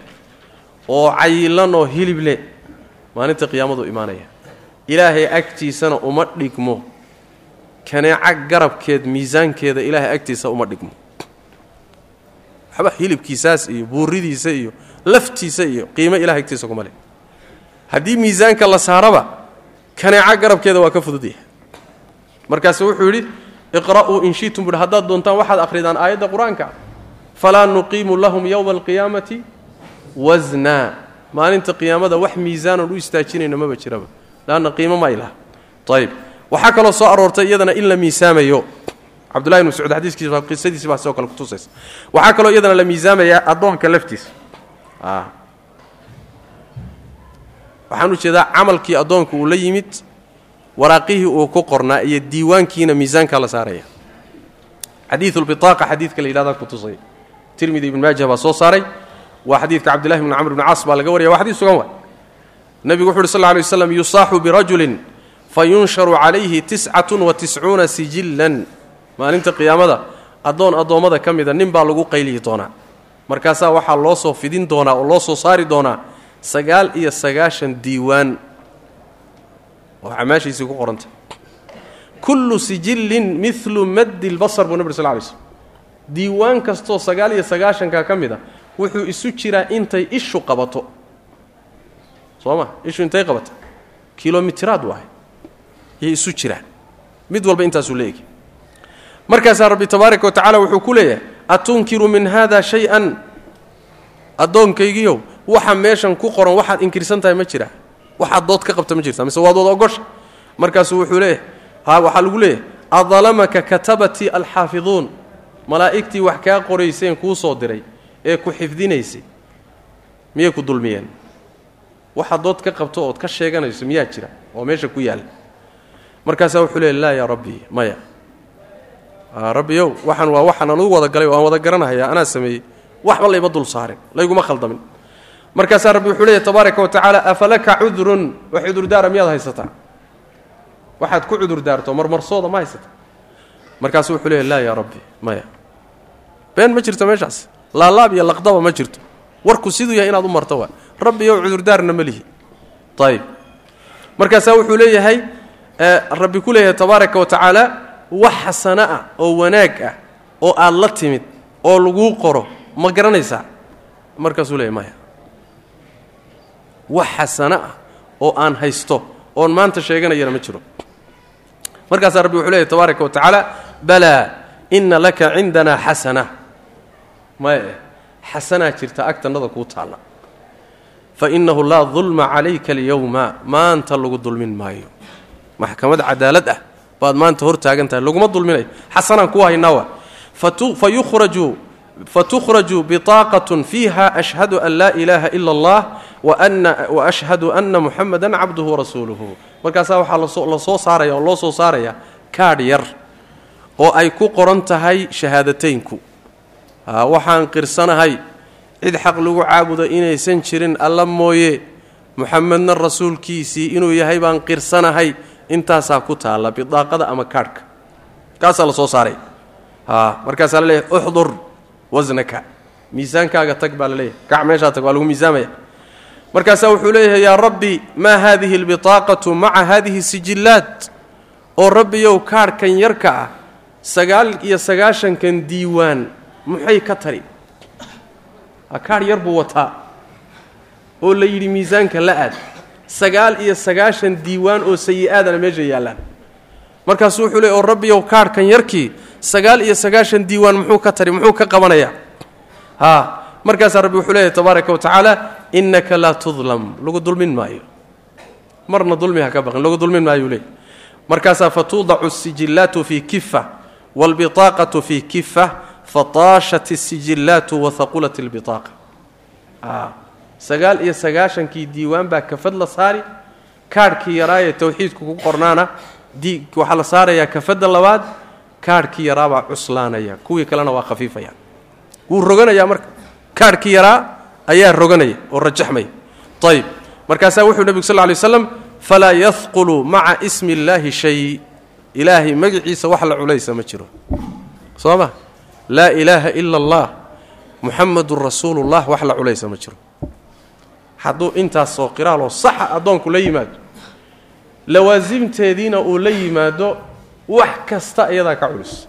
oo cayilan oo hilib leh maalinta qiyaamadu imaanaya ilaahay agtiisana uma dhigmo. Kaneeca garabkeed miisaankeeda ilaahay agtiisa uma dhigmo. Waxba hilibkiisaas iyo buuridiisa iyo laftiisa iyo qiimo ilahay agtiisa kuma leh. Haddii miisaanka la saaraba kaneeca garabkeeda waa ka fududyahay markaasu wuxuu yidhi iqra'uu in shitum buhi haddaad doontaan waxaad akhridaan aayadda qur'aanka. Falaa nuqiimu lahum yowma alqiyaamati wasnaa maalinta qiyaamada wax miisaanan u istaajinayno maba jiraba leanna qiimo ma ilaha ayib waxaa kaloo soo aroortay iyadana in la miisaamayo. Cabdullahi bn mascuud xadiiskiisa qisadiisi baa sidoo kale kutusaysa. Waxaa kaloo iyadana la miisaamayaa addoonka laftiisa. Waxaan u jeedaa camalkii addoonka uu la yimid waraaqihii uu ku qornaa iyo diiwaankiina miisaanka la saaraya. Xadiidu lbitaaqa xadiidka la yidhahdaa kutusaya tirmidi ibn maajah baa soo saaray. Waa xadiidka cabdillahi bn camr bn caas baa laga waraya waa xadiis sugan waay nebigu wuxu uhi sal lay waslam yusaaxu birajulin fayunsharu calayhi tiscatun wa tiscuuna sijillan. Maalinta qiyaamada addoon addoommada ka mida nin baa lagu qayliyi doonaa. Markaasaa waxaa loo soo fidin doonaa oo loo soo saari doonaa sagaal iyo sagaashan diiwaan. Oo camaashiisii ku qoranta kullu sijillin milu maddi lbasar buu nabri sal lay slm diiwaan kastoo sagaal iyo sagaashanka ka mid a wuxuu isu jiraa intay ishu qabato soo ma ishu intay qabata kilomitiraad waay. Yay isu jiraan. Mid walba intaasuu leegi. Markaasaa rabbi tabaaraka wa tacala wuxuu ku leeyahay atunkiru min hada shay-an? Addoonkaygiiow waxa meeshan ku qoran waxaad inkirsan tahay ma jira. Waxaad dood ka qabta ma jirta mise waad wada ogosha? Markaasuu wuxuu leeyahay ha waxaa lagu leeyahay adalamaka katabatii alxaafiduun. Malaa'igtii wax kaa qorayseen kuu soo diray ee ku xifdinaysay miyay ku dulmiyeen waxaad dood ka qabto ood ka sheeganayso miyaa jira oo meesha ku yaalla markaasaa wuxuu leeyahy laa yaa rabbi maya. Rabbiyow waxaan waa waxaan anugu wada galay oo aan wada garanahaya anaa sameeyey. Waxba layma dul saarin layguma khaldamin. Markaasaa rabbi wuxuu leeyahy tabaaraka wa tacaala afalaka cudrun? Wax cudurdaara miyaad haysataa waxaad ku cudurdaarto marmarsooda ma haysata. Markaasu wuxuu leeyahy laa yaa rabbi maya. Been ma jirto meeshaas? Laalaab iyo laqdaba ma jirto. Warku siduu yahay inaad u marto waa rabbiyow cudurdaarna ma lihi. Ayib markaasaa wuxuu leeyahay rabbi ku leeyahay tabaaraka wa tacaala wax xasano ah oo wanaag ah oo aad la timid oo laguu qoro ma garanaysaa? Markaasuu leeyahy maya. Wax xasano ah oo aan haysto oon maanta sheeganayana ma jiro. Markaasaa rabbi wuxuu leeyahy tabaaraka wa tacaala balaa inna laka cindanaa xasana maya xasanaa jirta agtannada kuu taalla fa innahu laa dulma calayka alyowma maanta lagu dulmin maayo maxkamad cadaalad ah baad maanta hor taagan tahay laguma dulminayo xasanaan kuu haynaa wa fa yukhraju fatukhraju biطaaqatun fiiha ashhadu an laa ilaaha ila allah wa ashhadu anna muxamada cabduhu warasuuluhu markaasaa waxaa la soo saaraya oo loo soo saaraya kaadh yar oo ay ku qoran tahay shahaadateynku waxaan qirsanahay cid xaq lagu caabudo inaysan jirin alla mooye. Muxamedna rasuulkiisii inuu yahay baan qirsanahay. Intaasaa ku taalla bidaaqada ama kaadhka. Kaasaa la soo saaray. Markaasaa la leeyahay uxdur wasnaka miisaankaaga tag baa la leeyahay. Kac meeshaa tag waa lagu miisaamaya. Markaasaa wuxuu leeyahay yaa rabbi maa haadihi albiطaaqatu maca haadihi sijillaat oo rabbiyow kaadhkan yarka ah sagaal iyo sagaashankan diiwaan muxay ka tari kaadh yar buu wataa. Oo la yidhi miisaanka la aad. Sagaal iyo sagaashan diiwaan oo sayi-aadana meesha yaallaan. Markaasuu wuxuu leey oo rabbiyow kaadhkan yarkii sagaal iyo sagaashan diiwaan muxuu ka tari muxuu ka qabanayaa haa markaasaa rabbi wuxuu leeyahy tabaaraka wa innaka laa tudlam. Lagu dulmin maayo. Marna dulmi ha ka baqin lagu dulmin maayuu leey markaasaa fatuudacu asijillaatu fii kifa waalbiطaaqatu fii kifa fataashat asijillaatu wahaqulat albitaaqa sagaal iyo sagaashankii diiwaan baa kafad la saari kaadhkii yaraayee tawxiidku ku qornaana waxaa la saarayaa kafadda labaad kaadhkii yaraabaa cuslaanaya kuwii kalena waa khafiifaya. Wuu roganayaa marka kaadhkii yaraa ayaa roganaya oo rajaxmaya. Ayib markaasaa wuxuu nebigu sal ly slam falaa yahqulu maca ismi illaahi shay. Ilaahay magaciisa wax la culaysa ma jiro. Soo ma laa ilaaha ila allah muxamadun rasuulullah wax la culaysa ma jiro. Hadduu intaasoo qiraaloo saxa addoonku la yimaado lawaasimteediina uu la yimaado wax kasta iyadaa ka culus.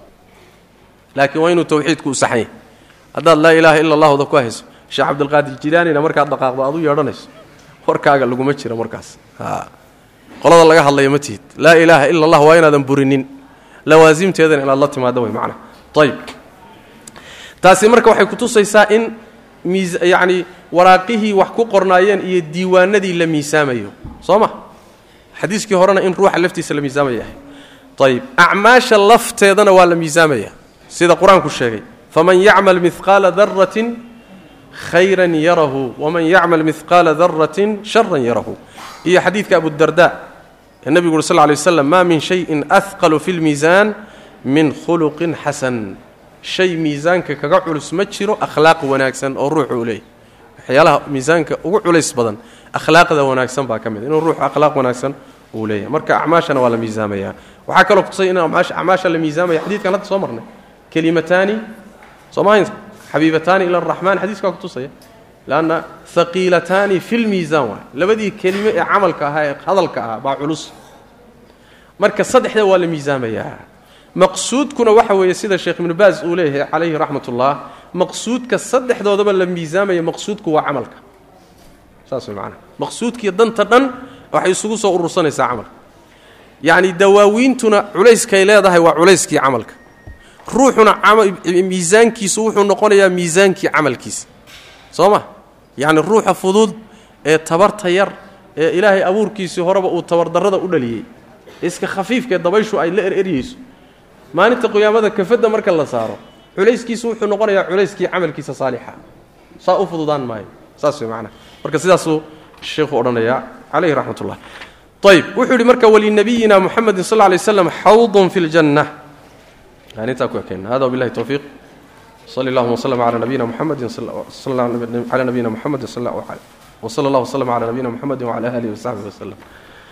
Laakiin waa inuu tawxiidku u saxan yahy haddaad laa ilaaha ila allahda ku hayso sheekh cabdilqaadir jilaanina markaad dhaqaaqdo aad u yeedhanayso warkaaga laguma jiro markaas. Qolada laga hadlaya ma tihid. Laa ilaaha ila allah waa inaadan burinin. Lawaasimteedana inaad la timaado way macna. Ayb taasi marka waxay kutusaysaa in yacni waraaqihii wax ku qornaayeen iyo diiwaanadii la miisaamayo. Soo ma? Xadiiskii horena in ruuxa laftiisa la miisaamaya. Ahay ayib acmaasha lafteedana waa la miisaamaya. Sida qur'aanku sheegay faman yacmal mihqaala daratin khayran yarahu waman yacmal mihqaala daratin sharan yarahu. Iyo xadiidka abudarda ee nebigu uri sal ly waslam maa min shayin ahqalu fi lmiisaan min khuluqin xasan shay miisaanka kaga culus ma jiro akhlaaq wanaagsan oo ruuxu uu leeyahy waxyaalaha miisaanka ugu culays badan akhlaaqda wanaagsan baa ka mid inuu ruuxu akhlaaq wanaagsan uu leeyahay. Marka acmaashana waa la miisaamayaa. Waxaa kaloo kutusay in acmaasha la miisaamaya. Xadiidkan hadda soo marnay. Kelimataani soomahayn xabiibataani ila araxmaan xadiiskaa kutusaya leanna haqiilataani fi lmiisaan waay labadii kelime ee camalka ahaa ee hadalka ahaa baa culus. Marka saddexda waa la miisaamayaa maqsuudkuna waxa weeye sida sheekh ibnu baas uu leeyahay calayhi raxmat ullah maqsuudka saddexdoodaba la miisaamaya maqsuudku waa camalka. Saas way macanaha maqsuudkiiyo danta dhan waxay isugu soo urursanaysaa camalka. Yacni dawaawiintuna culayskay leedahay waa culayskii camalka. Ruuxuna miisaankiisu wuxuu noqonayaa miisaankii camalkiisa. Soo ma? Yacni ruuxa fudud ee tabarta yar ee ilaahay abuurkiisii horeba uu tabardarrada u dhaliyey. Iska khafiifkaee dabayshu ay la ereryeyso maalinta qiyaamada kafadda marka la saaro culayskiisu wuxuu noqonayaa culayskii camalkiisa saalixa. Saa u fududaan maayo. Saas way macnaha marka sidaasuu sheekhu odhanayaa calayhi raxmat ullah ayb wuxuu yidhi marka walinabiyina muxamedin sal lay slam xawdun fi ljanna yani intaa ku ekeyna hada wabillahi towfiiq sali allahuma wslm cala nabiyina muxamedin cala nabiyina muxamedin sal wsala allah wslm cala nabiyina muxamedin wcala alihi wasaxbihi waslem